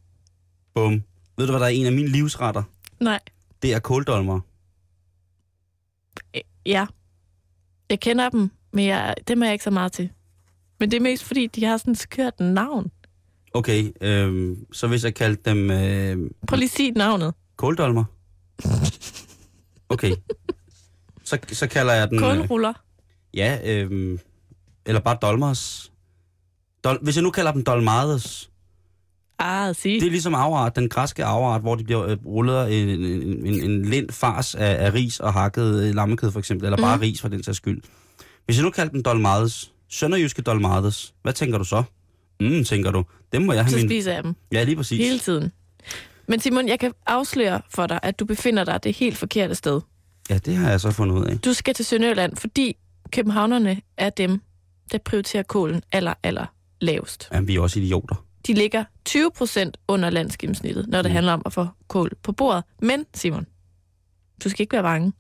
bum. Ved du, hvad der er en af mine livsretter? Nej. Det er kåldolmer. Øh, Ja. Jeg kender dem, men jeg, dem er jeg ikke så meget til. Men det er mest fordi, de har sådan et skørt navn. Okay, øh, så hvis jeg kaldte dem øh, Prøv lige at sige navnet. kåldolmer. Okay. Så, så kalder jeg den... øh, Kålruller. Ja, øh, eller bare dolmers. Dol, hvis jeg nu kalder dem dolmades, Ah, sig. det er ligesom afart, den græske afart, hvor de bliver øh, rullet en, en, en, en lind fars af, af ris og hakket øh, lammekød for eksempel, eller bare Mhm. ris for den sags skyld. Hvis jeg nu kalder dem dolmades, sønderjyske dolmades, hvad tænker du så? Mm, tænker du. Dem må jeg have Så min... spiser jeg dem Ja, lige præcis. hele tiden. Men Simon, jeg kan afsløre for dig, at du befinder dig det helt forkerte sted. Ja, det har jeg så fundet ud af. Du skal til Sønderjylland, fordi københavnerne er dem, der prioriterer kålen aller, aller lavest. Jamen, vi er også idioter. De ligger 20 procent under landsgennemsnittet, når det Mm. handler om at få kål på bordet. Men, Simon, du skal ikke være bange.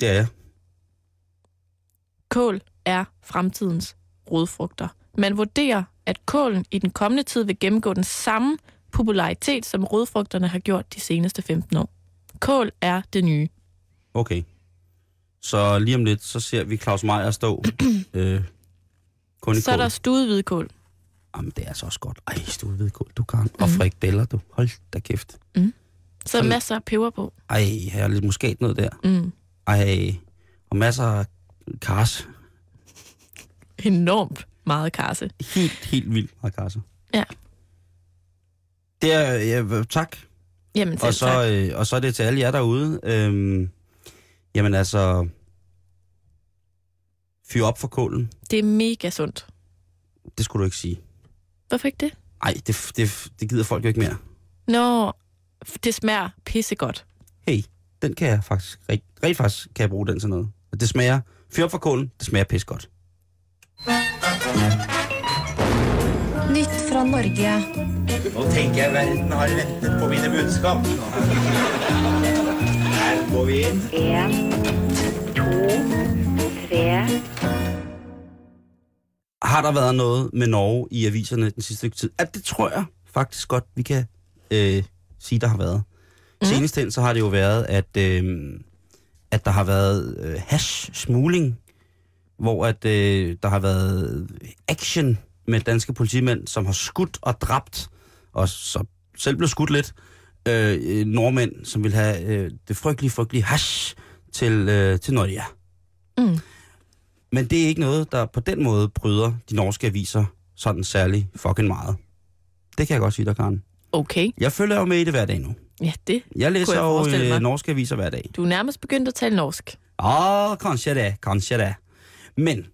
Det er jeg. Kål er fremtidens rodfrugter. Man vurderer, at kålen i den kommende tid vil gennemgå den samme popularitet, som rodfrugterne har gjort de seneste 15 år. Kål er det nye. Okay. Så lige om lidt, så ser vi Claus Meier stå øh, kun i Så er kål. der stuet hvidkål. Jamen, det er så også godt. Ej, du ved kål, du kan. Og Mhm. frikadeller, du. Hold da kæft. Så er Sådan- masser af peber på. Ej, her er lidt muskatnød der. Mm. Ej, og masser af kars. Enormt meget karse. Helt, helt vildt meget karse. Ja. Det er, ja, tak. Jamen, Og så, tak. øh, og så er det til alle jer derude. Øhm, jamen altså, fyr op for kålen. Det er mega sundt. Det skulle du ikke sige. Hvorfor ikke det? Ej, det, det, det gider folk jo ikke mere. Nå, det smager pissegodt. hey, den kan jeg faktisk, rigt, rigt faktisk kan jeg bruge den til noget. Og Det smager, fyr op for kålen, det smager pis godt. Nytt fra Norge. Nå tenker jeg verden har ventet på mine budskap. Her går vi inn. En, to, tre. Har der været noget med Norge i aviserne den sidste tid? Ja, det tror jeg faktisk godt, vi kan, øh, sige, der har været. Mm. Senest hen, så har det jo været, at, øh, at der har været øh, hash-smugling, hvor at, øh, der har været action med danske politimænd, som har skudt og dræbt, og så selv blev skudt lidt, øh, øh, nordmænd, som vil have øh, det frygtelige, frygtelige hash til, øh, til Norge. Mm. Men det er ikke noget, der på den måde bryder de norske aviser sådan særlig fucking meget. Det kan jeg godt sige dig, Karen. Okay. Jeg følger jo med i det hver dag nu. Ja, det. Jeg læser jeg jo forestille øh, norske aviser hver dag. Du er nærmest begyndt at tale norsk. Åh, kanskje det, kanskje det. Men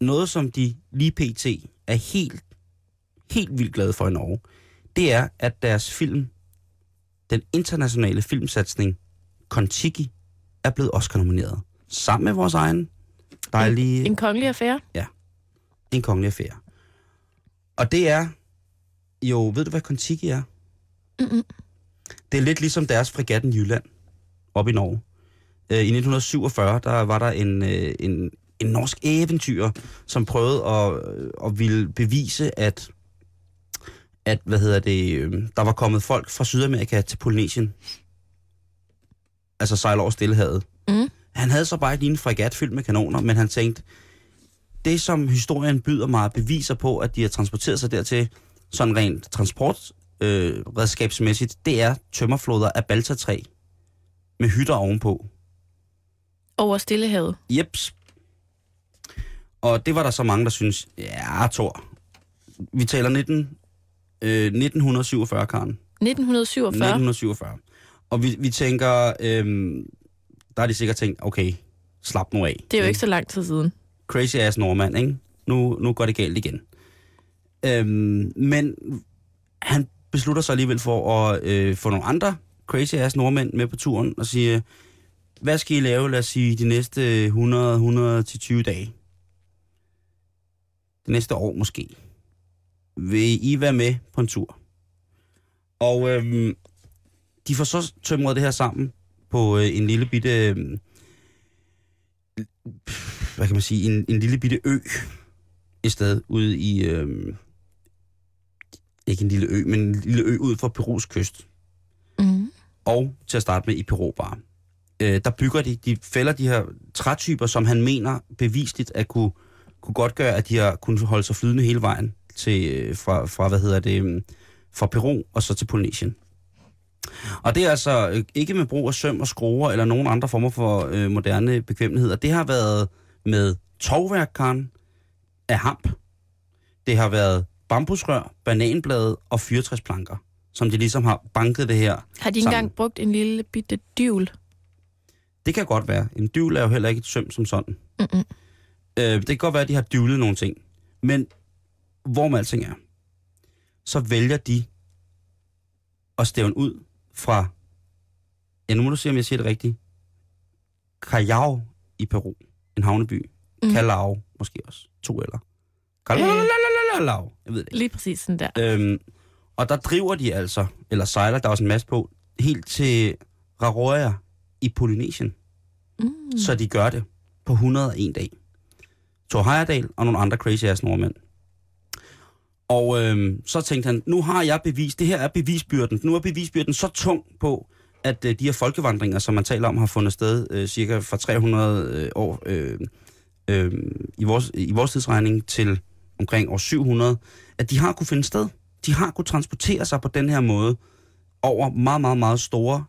noget, som de lige pt. er helt, helt vildt glade for i Norge, det er, at deres film, den internationale filmsatsning Kontiki, er blevet Oscar-nomineret. Sammen med vores egen dejlige... En kongelig affære? en kongelig affære. Og det er jo, ved du hvad Kontiki er? Mm-mm. Det er lidt ligesom deres fregatten Jylland, op i Norge. Øh, I 1947, der var der en, øh, en, en norsk eventyr, som prøvede at, øh, at ville bevise, at, at hvad hedder det, øh, der var kommet folk fra Sydamerika til Polynesien. Altså sejle over Stillehavet. Mm. Han havde så bare ikke lige en fregat fyldt med kanoner, men han tænkte, det som historien byder mig beviser på, at de har transporteret sig dertil, sådan rent transportredskabsmæssigt, øh, det er tømmerfloder af balsatræ med hytter ovenpå. Over Stillehavet. Jeps. Og det var der så mange, der synes, ja, Thor, vi taler 19, øh, 1947, Karen. 1947. 1947. Og vi, vi tænker, øhm, der har de sikkert tænkt, okay, slap nu af. Det er jo ikke så lang tid siden. crazy ass nordmand, ikke? Nu, nu går det galt igen. Øhm, men han beslutter sig alligevel for at øh, få nogle andre crazy ass nordmænd med på turen og sige, hvad skal I lave, lad os sige, de næste 100-120 dage? Det næste år måske. Vil I være med på en tur? Og øhm, de får så tømret det her sammen på øh, en lille bitte... Øh, hvad kan man sige, en, en lille bitte ø et sted ude i, øh, ikke en lille ø, men en lille ø ud for Perus kyst. Mm. Og til at starte med i Peru bare. Øh, der bygger de, de fælder de her trætyper, som han mener bevisligt at kunne, kunne godt gøre, at de har kunnet holde sig flydende hele vejen til, øh, fra, fra, hvad hedder det, øh, fra Peru og så til Polynesien. Og det er altså øh, ikke med brug af søm og skruer eller nogen andre former for øh, moderne bekvemmeligheder. Det har været med tovværk, Karen, af hamp. Det har været bambusrør, bananblade og fyrtræsplanker, som de ligesom har banket det her. Har de engang brugt en lille bitte dyvl? Det kan godt være. En dyvl er jo heller ikke et søm som sådan. Mm-mm. Øh, det kan godt være, at de har dyvlet nogle ting. Men hvor med alting er, så vælger de at stævne ud fra, ja nu må du se, om jeg siger det rigtigt, Callao i Peru, en havneby. Mm. Callao måske også, to eller. Callao, jeg ved det ikke. Lige præcis sådan der. Øhm, og der driver de altså, eller sejler, der er også en masse på, helt til Raroia i Polynesien. Mm. Så de gør det på 101 dag. Thor Heyerdahl og nogle andre crazy ass nordmænd. Og øhm, så tænkte han, nu har jeg bevis, det her er bevisbyrden. Nu er bevisbyrden så tung på, at øh, de her folkevandringer, som man taler om, har fundet sted øh, cirka fra 300 øh, år øh, øh, i, vores, i vores tidsregning til omkring år 700, at de har kunne finde sted. De har kunne transportere sig på den her måde over meget, meget, meget store,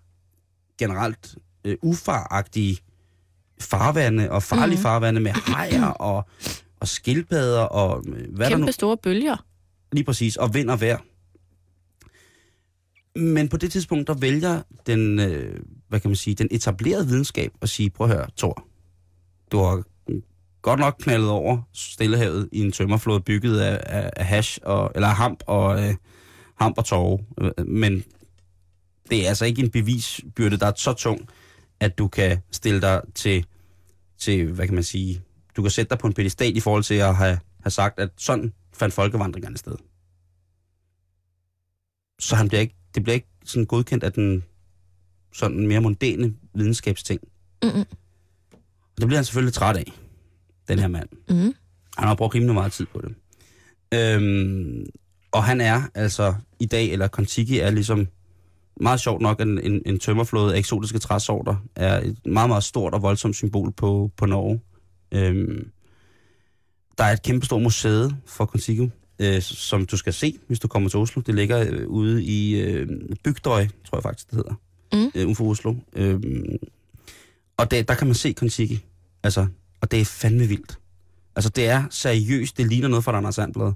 generelt øh, ufaragtige farvande og farlige mm. farvande med hajer og, og skildpadder og øh, hvad der nu Kæmpe store bølger. Lige præcis, og vind og vejr. Men på det tidspunkt, der vælger den, øh, hvad kan man sige, den etablerede videnskab at sige, prøv at høre, Thor, du har godt nok knaldet over Stillehavet i en tømmerflåde bygget af, af, af hash, og, eller af hamp og, øh, hamp og tårer. men det er altså ikke en bevisbyrde, der er så tung, at du kan stille dig til, til hvad kan man sige, du kan sætte dig på en pedestal i forhold til at have, have sagt, at sådan fandt folkevandringerne sted. Så han bliver ikke, det bliver ikke sådan godkendt af den sådan mere mondæne videnskabsting. Mm-mm. Og det bliver han selvfølgelig træt af, den her mand. Mm. Han har brugt rimelig meget tid på det. Øhm, og han er altså i dag, eller Kontiki er ligesom meget sjovt nok, en, en, en tømmerflåde af eksotiske træsorter er et meget, meget stort og voldsomt symbol på, på Norge. Øhm, der er et kæmpe stort museet for Kontiki, øh, som du skal se, hvis du kommer til Oslo. Det ligger øh, ude i øh, Bygdøj, tror jeg faktisk, det hedder, Mm. øh, uden for Oslo. Øhm, og det, der kan man se Kontiki, altså, og det er fandme vildt. Altså, det er seriøst, det ligner noget fra Anders Sandblad.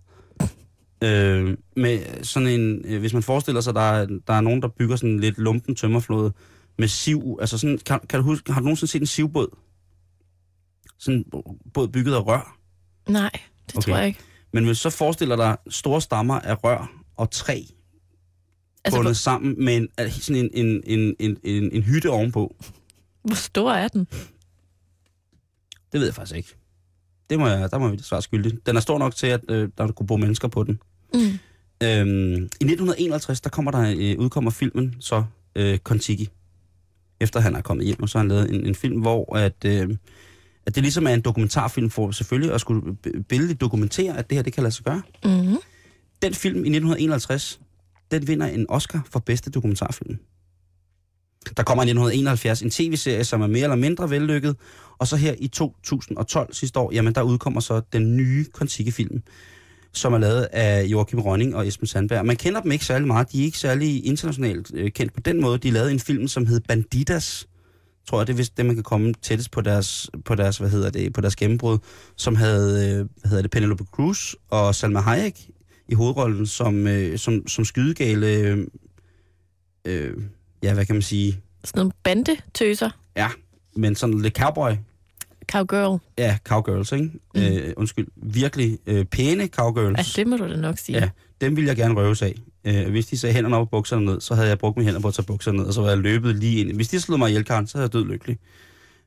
Øh, med sådan en, øh, hvis man forestiller sig, der er, der er nogen, der bygger sådan en lidt lumpen tømmerflåde med siv, altså sådan, kan, kan du huske, har du nogensinde set en sivbåd? Sådan en båd bygget af rør. Nej, det Okay. tror jeg ikke. Men hvis så forestiller dig store stammer af rør og træ, Altså, bundet hvor, sammen med en, sådan en, en, en, en, en, en hytte ovenpå. hvor stor er den? Det ved jeg faktisk ikke. Det må jeg, der må vi svare skyldig. Den er stor nok til, at øh, der kunne bo mennesker på den. Mm. Øhm, I 1951, der kommer der, øh, udkommer filmen så øh, Kontiki. Efter han er kommet hjem, og så har han lavet en, en film, hvor at, øh, at det ligesom er en dokumentarfilm for selvfølgelig at skulle billedligt dokumentere, at det her det kan lade sig gøre. Mm. Den film i 1951, den vinder en Oscar for bedste dokumentarfilm. Der kommer i 1971 en tv-serie, som er mere eller mindre vellykket, og så her i 2012 sidste år, jamen der udkommer så den nye Kontiki-film, som er lavet af Joachim Rønning og Esben Sandberg. Man kender dem ikke særlig meget, de er ikke særlig internationalt øh, kendt på den måde. De lavede en film, som hed Banditas, tror jeg, det er vist det, man kan komme tættest på deres, på deres, hvad hedder det, på deres gennembrud, som havde, øh, hvad hedder det, Penelope Cruz og Salma Hayek i hovedrollen som, øh, som, som skydegale, øh, øh, ja, hvad kan man sige, Sådan nogle bandetøser. ja, men sådan lidt cowboy, Cowgirl. ja, cowgirls, ikke? Mm. Øh, undskyld, virkelig øh, pæne cowgirls. Altså, det må du da nok sige. Ja, dem ville jeg gerne røves af. Øh, hvis de sagde hænderne op og bukserne ned, så havde jeg brugt mine hænder på at tage bukserne ned, og så var jeg løbet lige ind. Hvis de slog mig ihjel, Karen, så havde jeg død lykkelig.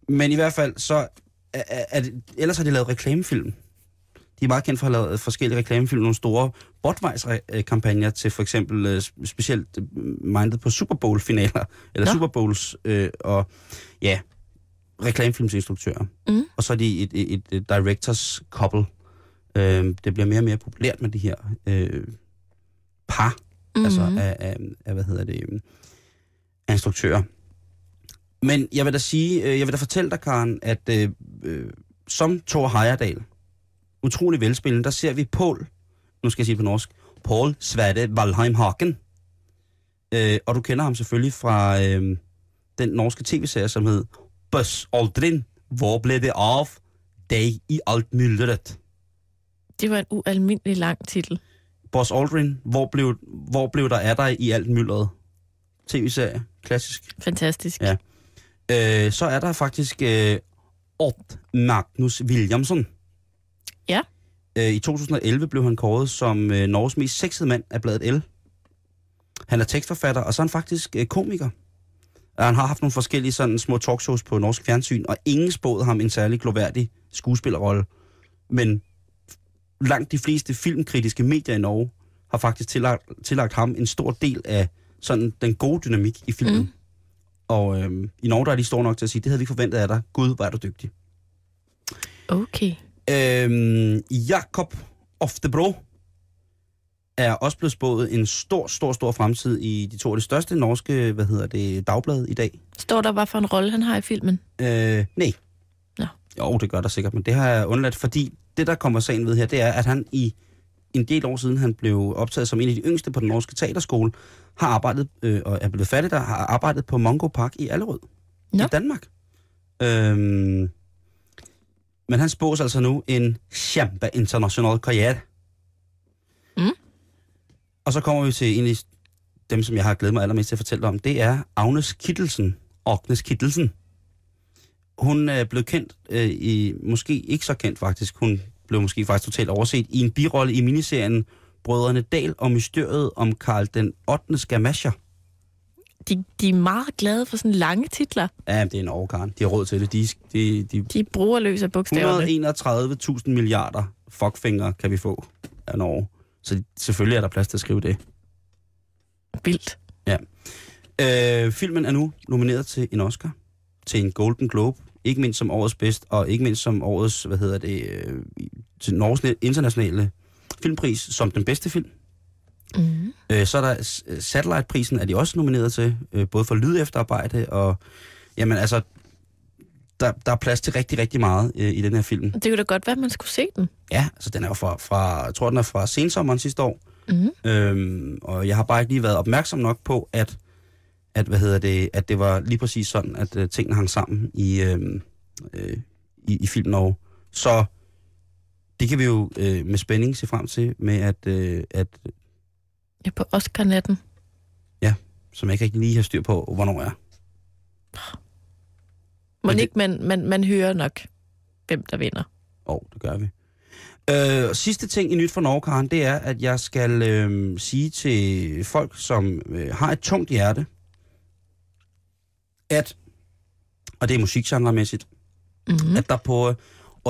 Men i hvert fald, så er, er, det, ellers har de lavet reklamefilm. De er meget kendt for at have lavet forskellige reklamefilm, nogle store Budweiser-kampagner til for eksempel øh, specielt øh, mindet på Super Bowl-finaler, eller Nå. Super Bowls, øh, og ja, reklamefilmsinstruktører. Mm. Og så er de et, et, et, et directors couple. Øh, det bliver mere og mere populært med de her øh, par, mm-hmm. altså af, af, af, hvad hedder det, øh, af instruktører. Men jeg vil da sige, øh, jeg vil da fortælle dig, Karen, at øh, øh, som Thor Heyerdahl, utrolig velspillende, der ser vi Paul, nu skal jeg sige det på norsk, Paul Svarte Valheim Hagen. Øh, og du kender ham selvfølgelig fra øh, den norske tv-serie, som hed Buzz Aldrin, hvor blev det af dig i alt myldret? Det var en ualmindelig lang titel. Buzz Aldrin, hvor blev, hvor blev der af dig i alt myldret? TV-serie, klassisk. Fantastisk. Ja. Øh, så er der faktisk øh, Ott Magnus Williamson. Ja. Øh, I 2011 blev han kåret som øh, Norges mest sexede mand af bladet L. Han er tekstforfatter, og så er han faktisk øh, komiker. Og han har haft nogle forskellige sådan, små talkshows på norsk fjernsyn, og ingen spåede ham en særlig gloværdig skuespillerrolle. Men langt de fleste filmkritiske medier i Norge har faktisk tillagt, tillagt ham en stor del af sådan den gode dynamik i filmen. Mm. Og øhm, i Norge der er de store nok til at sige, det havde vi ikke forventet af dig. Gud, er du dygtig. Okay. Øhm, Jakob Oftebro er også blevet spået en stor, stor, stor fremtid i de to af de største norske, hvad hedder det, dagblad i dag. Står der, hvad for en rolle han har i filmen? Øh, nej. Nå. Jo, det gør der sikkert, men det har jeg undladt, fordi det, der kommer sagen ved her, det er, at han i en del år siden, han blev optaget som en af de yngste på den norske teaterskole, har arbejdet, øh, og er blevet fattig der, har arbejdet på Mongo Park i Allerød Nå. i Danmark. Øhm, men han spås altså nu en kæmpe international karriere. Mm. Og så kommer vi til en af dem, som jeg har glædet mig allermest til at fortælle om. Det er Agnes Kittelsen. Agnes Kittelsen. Hun er blevet kendt, øh, i, måske ikke så kendt faktisk, hun blev måske faktisk totalt overset, i en birolle i miniserien Brødrene Dal og mysteriet om Karl den 8. Skamasher. De, de er meget glade for sådan lange titler. Ja, det er en overkarn. De har råd til det. De, de, de, De bruger løs af bogstaverne. 131.000 milliarder fuckfinger kan vi få af Norge. Så selvfølgelig er der plads til at skrive det. Vildt. Øh, filmen er nu nomineret til en Oscar, til en Golden Globe, ikke mindst som årets bedst, og ikke mindst som årets, hvad hedder det, øh, til Norges internationale filmpris som den bedste film. Mm. Øh, så er der s- Satellite-prisen, er de også nomineret til, øh, både for lyd efterarbejde og... Jamen altså, der, der er plads til rigtig, rigtig meget øh, i den her film. Det kunne da godt være, at man skulle se den. Ja, altså den er jo fra, fra jeg tror den er fra sensommeren sidste år. Mm. Øhm, og jeg har bare ikke lige været opmærksom nok på, at, at, hvad hedder det, at det var lige præcis sådan, at øh, tingene hang sammen i, øhm, øh, i, i filmen og Så det kan vi jo øh, med spænding se frem til, med at, øh, at Ja, på Oscar-natten. som jeg ikke rigtig lige har styr på, hvornår er. Må det- ikke man, man, man hører nok, hvem der vinder. Åh, oh, det gør vi. Øh, sidste ting i Nyt for Norge, Karen, det er, at jeg skal øh, sige til folk, som øh, har et tungt hjerte, at, og det er musikgenremæssigt, Mm. at der på øh,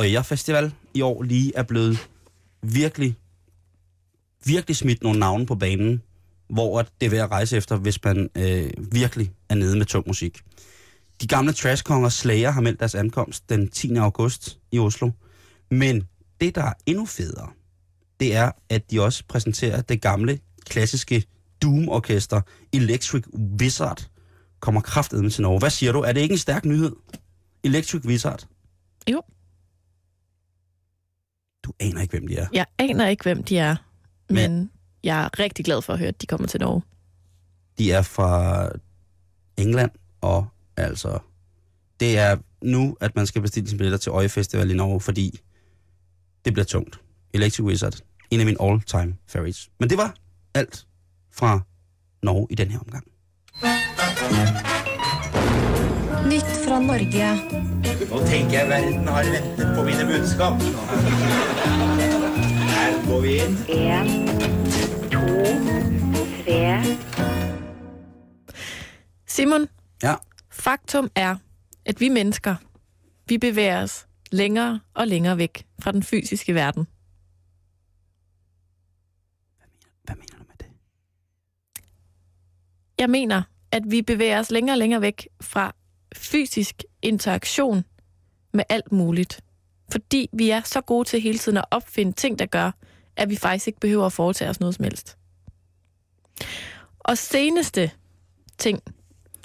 Øya Festival i år lige er blevet virkelig, virkelig smidt nogle navne på banen, hvor det er ved at rejse efter, hvis man øh, virkelig er nede med tung musik. De gamle trashkonger Slayer har meldt deres ankomst den 10. august i Oslo. Men det, der er endnu federe, det er, at de også præsenterer det gamle, klassiske Doom-orkester Electric Wizard kommer kraftedeme til Norge. Hvad siger du? Er det ikke en stærk nyhed? Electric Wizard? Jo. Du aner ikke, hvem de er. Jeg aner ikke, hvem de er, Men- men jeg er rigtig glad for at høre, at de kommer til Norge. De er fra England, og altså, det er nu, at man skal bestille sine billetter til Øje Festival i Norge, fordi det bliver tungt. Electric Wizard, en af mine all-time favorites. Men det var alt fra Norge i den her omgang. Nytt fra Norge. Nå tenker jeg verden har ventet på mine budskap. Her går vi inn. En, to, tre, Simon, Ja, faktum er, at vi mennesker, vi bevæger os længere og længere væk fra den fysiske verden. hvad mener du med det? Jeg mener, at vi bevæger os længere og længere væk fra fysisk interaktion med alt muligt. Fordi vi er så gode til hele tiden at opfinde ting, der gør, at vi faktisk ikke behøver at foretage os noget som helst. Og seneste ting,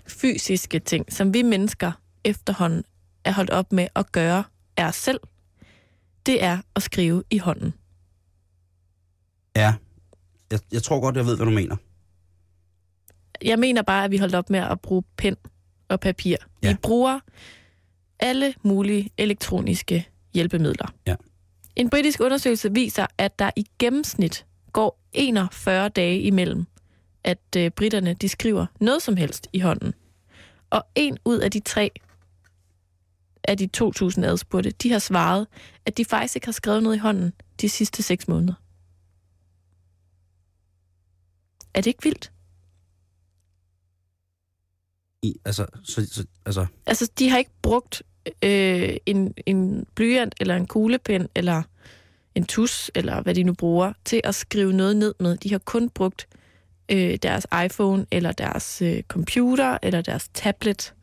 fysiske ting, som vi mennesker efterhånden er holdt op med at gøre af os selv, det er at skrive i hånden. Ja, jeg, jeg tror godt, jeg ved, hvad du mener. Jeg mener bare, at vi holdt op med at bruge pen og papir. Ja. Vi bruger alle mulige elektroniske hjælpemidler. Ja. En britisk undersøgelse viser, at der i gennemsnit går 41 dage imellem, at øh, britterne de skriver noget som helst i hånden. Og en ud af de tre af de 2.000 adspurgte, de har svaret, at de faktisk ikke har skrevet noget i hånden de sidste 6 måneder. Er det ikke vildt? I, altså, så, så, altså, Altså, de har ikke brugt øh, en, en blyant, eller en kuglepen, eller en tus, eller hvad de nu bruger, til at skrive noget ned med. De har kun brugt øh, deres iPhone, eller deres øh, computer, eller deres tablet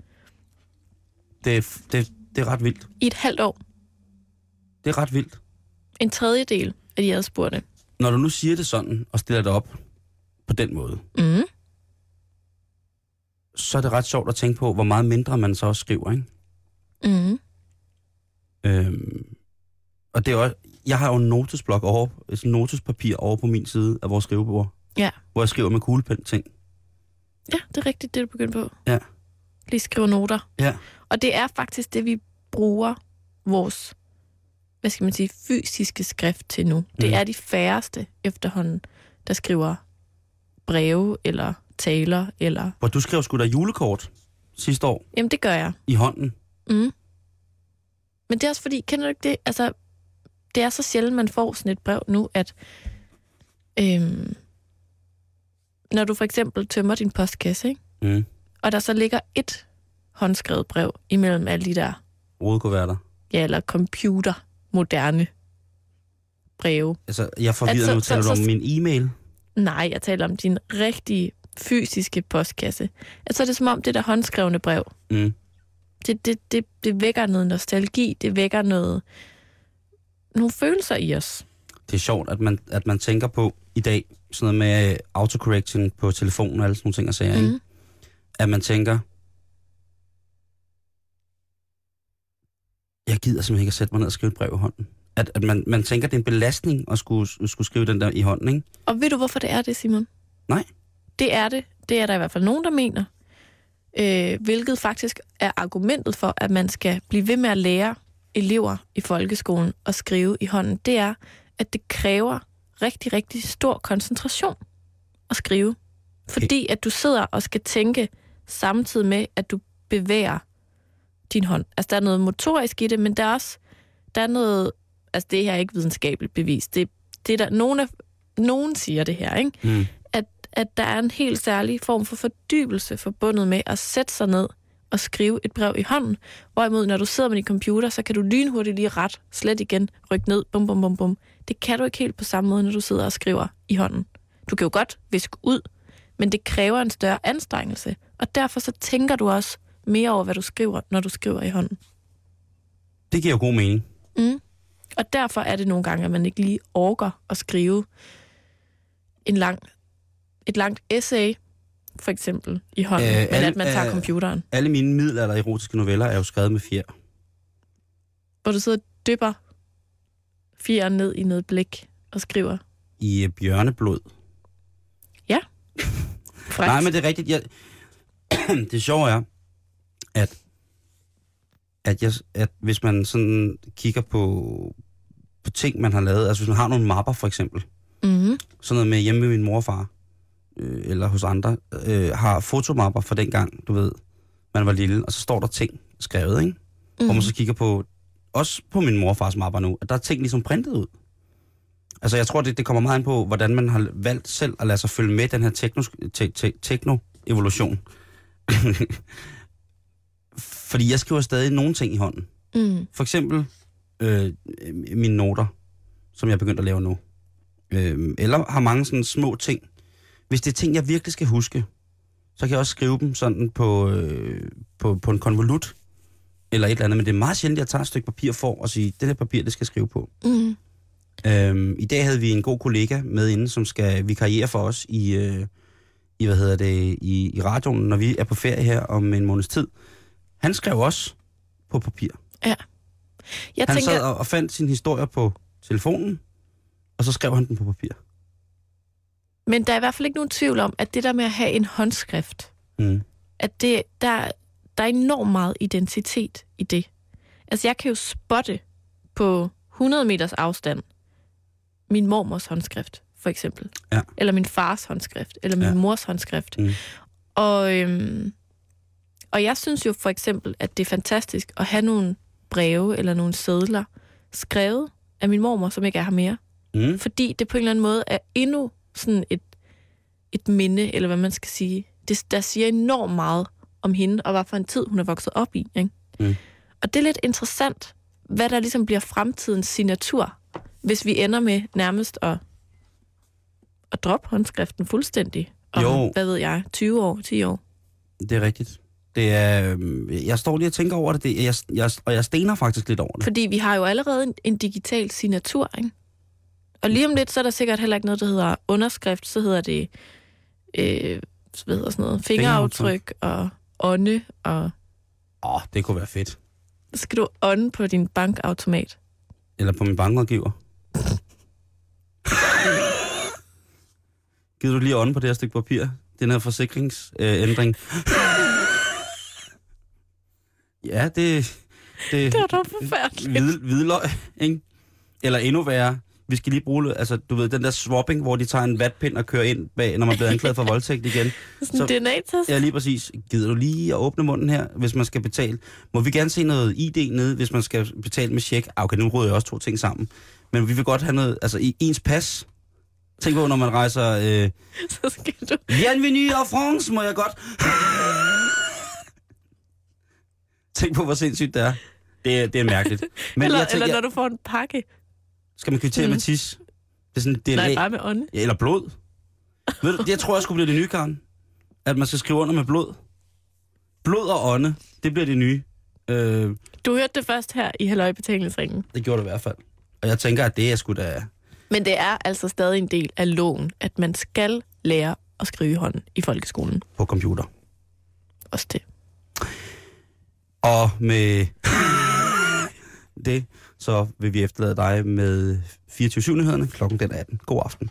det, er- det, det er ret vildt. i et halvt år. Det er ret vildt. En tredjedel af de adspurgte. Når du nu siger det sådan, og stiller det op på den måde, Mm. Så er det ret sjovt at tænke på, hvor meget mindre man så også skriver, ikke? Mm. Øhm, og det er også, jeg har jo en notesblok over, et notespapir over på min side af vores skrivebord. Ja. Hvor jeg skriver med kuglepen ting. Ja, det er rigtigt, det du begyndte på. Ja. Lige skrive noter. Ja. Og det er faktisk det, vi bruger vores, hvad skal man sige, fysiske skrift til nu. Det Mm. er de færreste efterhånden, der skriver breve eller taler, eller... Hvor du skrev sgu da julekort sidste år Jamen, det gør jeg. i hånden. Mm. Men det er også fordi, kender du ikke det? Altså, det er så sjældent, man får sådan et brev nu, at øhm, når du for eksempel tømmer din postkasse, ikke? Mm. og der så ligger et håndskrevet brev imellem alle de der, Rodekuverter. ja, eller computer, moderne breve. Altså, jeg får videre Altså, nu, så- taler du så- om min e-mail. Nej, jeg taler om din rigtige fysiske postkasse. Altså, er det som om det der håndskrevne brev, Mm. det, det, det, det vækker noget nostalgi, det vækker noget, nogle følelser i os. Det er sjovt, at man, at man tænker på i dag, sådan noget med autocorrection på telefonen og alle sådan nogle ting og sager, mm. ikke? Mm. at man tænker, jeg gider simpelthen ikke at sætte mig ned og skrive et brev i hånden. At, at man, man tænker, det er en belastning at skulle, skulle skrive den der i hånden, ikke? Og ved du, hvorfor det er det, Simon? Nej. Det er det. Det er der i hvert fald nogen, der mener. Øh, hvilket faktisk er argumentet for, at man skal blive ved med at lære elever i folkeskolen at skrive i hånden. Det er, at det kræver rigtig, rigtig stor koncentration at skrive. Fordi at du sidder og skal tænke samtidig med, at du bevæger din hånd. Altså, der er noget motorisk i det, men der er også der er noget... Altså, det her er ikke videnskabeligt bevis. Det, det er der, nogen, af, nogen siger det her, ikke? Mm. At, der er en helt særlig form for fordybelse forbundet med at sætte sig ned og skrive et brev i hånden. Hvorimod, når du sidder med din computer, så kan du lynhurtigt lige ret, slet igen, rykke ned, bum, bum, bum, bum. Det kan du ikke helt på samme måde, når du sidder og skriver i hånden. Du kan jo godt viske ud, men det kræver en større anstrengelse. Og derfor så tænker du også mere over, hvad du skriver, når du skriver i hånden. Det giver jo god mening. Mm. Og derfor er det nogle gange, at man ikke lige orker at skrive en lang, et langt essay, for eksempel, i hånden, Øh, men alle- at man tager øh, computeren. Alle mine middelalder erotiske noveller er jo skrevet med fjer. Hvor du sidder og dypper fjeren ned i noget blik og skriver. I øh, bjørneblod. Frækt. Nej, men det er rigtigt. Jeg... det sjove er, at, at, jeg, at hvis man sådan kigger på, på ting, man har lavet, altså hvis man har nogle mapper for eksempel, Mm-hmm. sådan noget med hjemme med min mor og far, øh, eller hos andre, øh, har fotomapper fra dengang, du ved, man var lille, og så står der ting skrevet, ikke? Mm. Hvor man så kigger på, også på min mor og fars mapper nu, at der er ting ligesom printet ud. Altså jeg tror, det, det kommer meget ind på, hvordan man har valgt selv at lade sig følge med den her tekno, te, te, tekno-evolution. Fordi jeg skriver stadig nogle ting i hånden. Mm. For eksempel øh, mine noter, som jeg er begyndt at lave nu. Øh, eller har mange sådan små ting. Hvis det er ting, jeg virkelig skal huske, så kan jeg også skrive dem sådan på, øh, på, på en konvolut, eller et eller andet. Men det er meget sjældent, at jeg tager et stykke papir for og sige, det her papir, det skal jeg skrive på. Mm. Øhm, I dag havde vi en god kollega med inde, som skal vikariere for os i, øh, i hvad hedder det, i, i radioen, når vi er på ferie her om en måneds tid. Han skrev også på papir. Jeg Han tænker, sad og, og fandt sin historie på telefonen, og så skrev han den på papir. Men der er i hvert fald ikke nogen tvivl om, at det der med at have en håndskrift, Mm. at det, der, der er enormt meget identitet i det. Altså, jeg kan jo spotte på 100 meters afstand min mormors håndskrift, for eksempel. Ja. Eller min fars håndskrift, eller min Ja. mors håndskrift. Mm. Og, øhm, og jeg synes jo for eksempel, at det er fantastisk at have nogle breve eller nogle sædler skrevet af min mormor, som ikke er her mere. Mm. Fordi det på en eller anden måde er endnu sådan et, et minde, eller hvad man skal sige. Det, der siger enormt meget om hende, og hvad for en tid hun er vokset op i. Ikke? Mm. Og det er lidt interessant, hvad der ligesom bliver fremtidens signatur, hvis vi ender med nærmest at, at droppe håndskriften fuldstændig. Om, Jo. hvad ved jeg, 20 år, 10 år. Det er rigtigt. Det er, øh, jeg står lige og tænker over det, det jeg, jeg, og jeg stener faktisk lidt over det. Fordi vi har jo allerede en, en digital signatur, ikke? Og lige om lidt, så er der sikkert heller ikke noget, der hedder underskrift, så hedder det øh, hvad hedder sådan noget, fingeraftryk og ånde, og Åh, oh, det kunne være fedt. så skal du ånde på din bankautomat. Eller på min bankrådgiver. Gider du lige ånde på det her stykke papir? Den her forsikringsændring. ja, det... Det, Det var da forfærdeligt. hvid, hvidløg, ikke? Eller endnu værre, vi skal lige bruge, altså du ved, den der swapping, hvor de tager en vatpind og kører ind bag, når man bliver anklaget for voldtægt igen. Sådan en DNA-test. Ja, lige præcis. Gider du lige at åbne munden her, hvis man skal betale? Må vi gerne se noget ID nede, hvis man skal betale med check? Ah, okay, nu råder jeg også to ting sammen. Men vi vil godt have noget, altså i ens pas. Tænk på, når man rejser, øh, Så skal du... Bienvenue en France, må jeg godt. Tænk på, hvor sindssygt det er. Det, er- det er mærkeligt. Men eller, jeg tænker, eller når du får en pakke. Skal man kvittere mm. med tis? Det er sådan, det er Nej, bare med ånde. Ja, eller blod. Ved du, jeg tror, jeg skulle blive det nye, Karen. At man skal skrive under med blod. Blod og ånde, det bliver det nye. Øh, du hørte det først her i Halløjbetalingsringen. Det gjorde det i hvert fald. Og jeg tænker, at det er sgu da... Men det er altså stadig en del af loven, at man skal lære at skrive i hånden i folkeskolen. På computer. Også det. Og med det, så vil vi efterlade dig med 24-7-nyhederne klokken den 18. God aften.